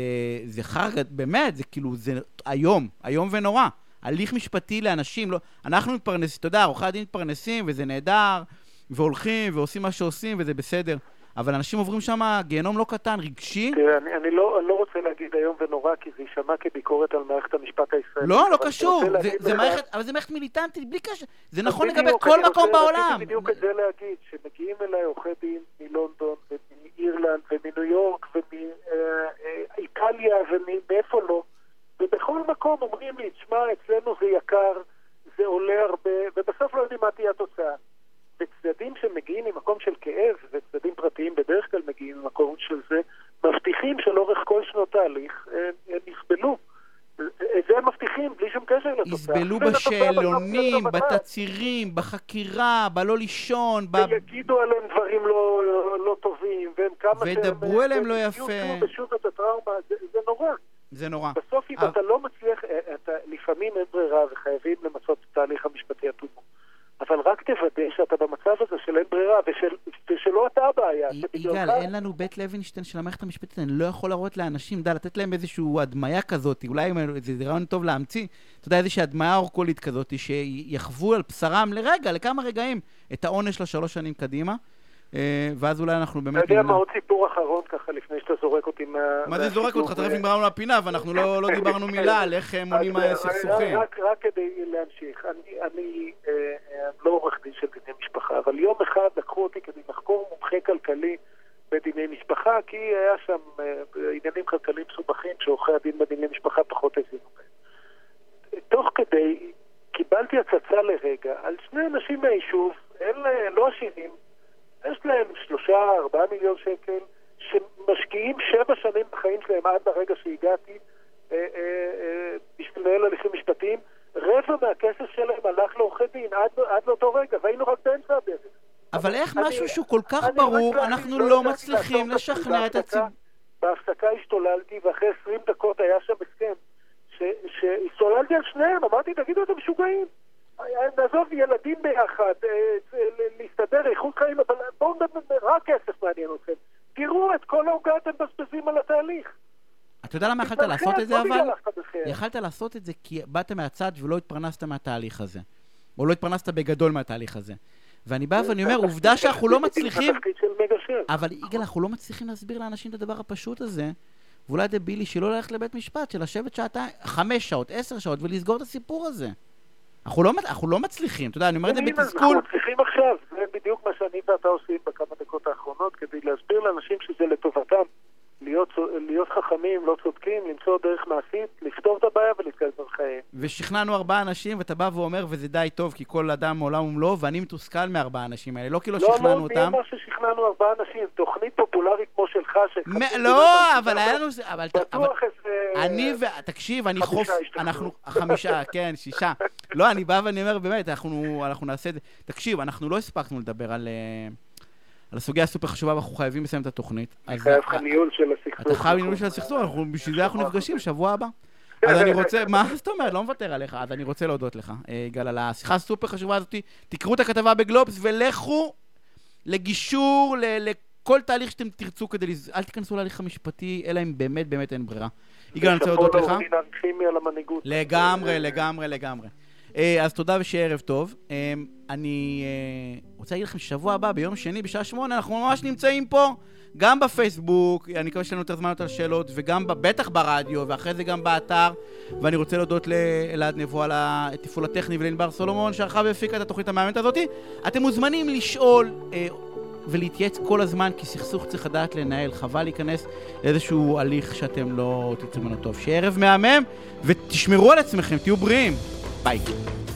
זה חרא, באמת, זה כאילו, זה איום, איום ונורא. הליך משפטי לאנשים, לא, אנחנו מתפרנסים, אתה יודע, עורכי הדין מתפרנסים, וזה נהדר, והולכים, ועושים מה שעושים, וזה בסדר. אבל אנשים עוברים שם גיהנום לא קטן, רגשי. תראה, אני, אני, לא, אני לא רוצה להגיד איום ונורא, כי זה יישמע כביקורת על מערכת המשפט הישראלית. לא, לא אני קשור. זה, זה לך- מערכת, אבל זה מערכת מיליטנטית, בלי קשר. זה נכון לגבי כל אני מקום בעולם. רציתי בדיוק את זה להגיד, שמגיעים אליי עורכי דין מלונדון ומאירלנד ומניו יורק ומאיטליה ומאיפה לא, ובכל מקום אומרים לי, תשמע, אצלנו זה יקר, זה עולה הרבה, ובסוף לא יודעים מה תהיה התוצאה. וצדדים שמגיעים ממקום של כאב, וצדדים פרטיים בדרך כלל מגיעים ממקום של זה, מבטיחים שלאורך כל שנות ההליך הם, הם יסבלו. את זה הם מבטיחים בלי שום קשר לתוצאה. יסבלו בשאלונים. בתצהירים, בחקירה, בלא לישון, ב... ויגידו עליהם דברים לא, לא טובים, והם כמה וידברו אליהם לא יפה. ושוב את הטראומה, זה, זה נורא. זה נורא. בסוף אם אבל- אתה לא מצליח, אה, אתה, לפעמים אין ברירה וחייבים למצות את התהליך המשפטי תומו. אבל רק תוודא שאתה במצב הזה של אין ברירה, ושל, ושלא אתה הבעיה. יגאל, אין לנו בית לוינשטיין של המערכת המשפטית, אני לא יכול להראות לאנשים, די, לתת להם איזושהי הדמיה כזאת, אולי זה רעיון טוב להמציא, אתה יודע, איזושהי הדמיה אורקולית כזאת, שיחוו על בשרם לרגע, לכמה רגעים, את העונש לשלוש שנים קדימה, ואז אולי אנחנו אתה באמת יודע נמנע. מה עוד סיפור אחרון ככה, לפני שאתה זורק אותי מה... מה זה זורק אותך? תכף נגמרנו לפינה, ואנחנו לא לא דיברנו מילה על איך אה, מונעים אז, אה, סכסוכים. רק, כדי להמשיך, אני, אה, אה, לא עורך דין של דיני משפחה, אבל יום אחד לקחו אותי כדי לחקור מומחה כלכלי בדיני משפחה, כי היה שם אה, עניינים כלכליים מסובכים שעורכי הדין בדיני משפחה פחות הבינו בהם. תוך כדי קיבלתי הצצה לרגע על שני אנשים מהיישוב, אלה לא עשירים, יש להם שלושה, ארבעה מיליון שקל, שמשקיעים שבע שנים בחיים שלהם עד לרגע שהגעתי אה, אה, אה, בשביל לנהל הליכים משפטיים. רבע מהכסף שלהם הלך לעורכי דין עד, עד לאותו רגע, והיינו רק באמצע הדרך. אבל איך אני- משהו שהוא כל כך ברור, אנחנו לא ידעתי מצליחים לשכנע את הציבור. בהפסקה השתוללתי, ואחרי 20 דקות היה שם הסכם. שהשתוללתי על שניהם, אמרתי, תגידו, אתם משוגעים. נעזוב ילדים ביחד, אה, להסתדר, איכות חיים, אבל בואו נדבר, רק כסף מעניין אתכם. תראו את כל העוגה אתם מבזבזים על התהליך. אתה יודע למה יכלת לעשות את זה אבל? יכלת לעשות את זה כי באת מהצד ולא התפרנסת מהתהליך הזה. או לא התפרנסת בגדול מהתהליך הזה. ואני בא ואני אומר, עובדה שאנחנו לא מצליחים... אבל יגאל, אנחנו לא מצליחים להסביר לאנשים את הדבר הפשוט הזה, ואולי דבילי שלא ללכת לבית משפט, של לשבת שעתיים, חמש שעות, עשר שעות, ולסגור את הסיפור הזה. אנחנו לא, אנחנו לא מצליחים, אתה יודע, אני אומר את זה בתסכול. אנחנו מצליחים עכשיו, זה בדיוק מה שאני ואתה עושים בכמה דקות האחרונות, כדי להסביר לאנשים שזה לטובתם. להיות, להיות חכמים, לא צודקים, למצוא דרך מעשית, לפתור את הבעיה ולהתקדם בחייהם. ושכנענו ארבעה אנשים, ואתה בא ואומר, וזה די טוב, כי כל אדם עולם ומלואו, ואני מתוסכל מארבעה האנשים האלה. לא כי לא לא, שכנענו לא, מי אותם. אמר ששכנענו ארבעה אנשים? תוכנית פופולרית כמו שלך, מ- שחצי לא, מיליון אבל אנשים, היה לנו... אבל- אבל- בטוח איזה... אני ו... תקשיב, אני חוף... אנחנו... חמישה, כן, שישה. לא, אני בא ואני אומר, באמת, אנחנו, אנחנו נעשה את זה. תקשיב, אנחנו לא הספקנו לדבר על, אה, על הסוגיה הסופר חשובה, ואנחנו חייבים לסיים את התוכנית. אני חייב לך ניהול של הסכסוך. אתה חייב ניהול של הסכסוך, בשביל זה אנחנו נפגשים שבוע הבא. אז אני רוצה, מה זאת אומרת? לא מוותר עליך. אז אני רוצה להודות לך, אה, יגאל, על השיחה הסופר חשובה הזאת. תקראו את הכתבה בגלובס ולכו לגישור, לכל תהליך שאתם תרצו כדי... לז- אל תיכנסו להליך המשפטי, אלא אם באמת באמת אין ברירה. יגאל, אני רוצה להודות לך. לגמרי, לגמרי, לגמרי. אה, אז תודה ושיהיה ערב טוב. אה, אני רוצה להגיד לכם ששבוע הבא, ביום שני, בשעה שמונה, אנחנו ממש נמצאים פה. גם בפייסבוק, אני מקווה שיש לנו יותר זמן יותר שאלות, וגם בטח ברדיו, ואחרי זה גם באתר. ואני רוצה להודות לאלעד נבו על התפעול הטכני ולענבר סולומון, שערכה והפיקה את התוכנית המאמנת הזאתי. אתם מוזמנים לשאול אה, ולהתייעץ כל הזמן, כי סכסוך צריך לדעת לנהל. חבל להיכנס לאיזשהו הליך שאתם לא תצאו ממנו טוב. שיהיה ערב מהמם, ותשמרו על עצמכם, תהיו בריאים. 拜。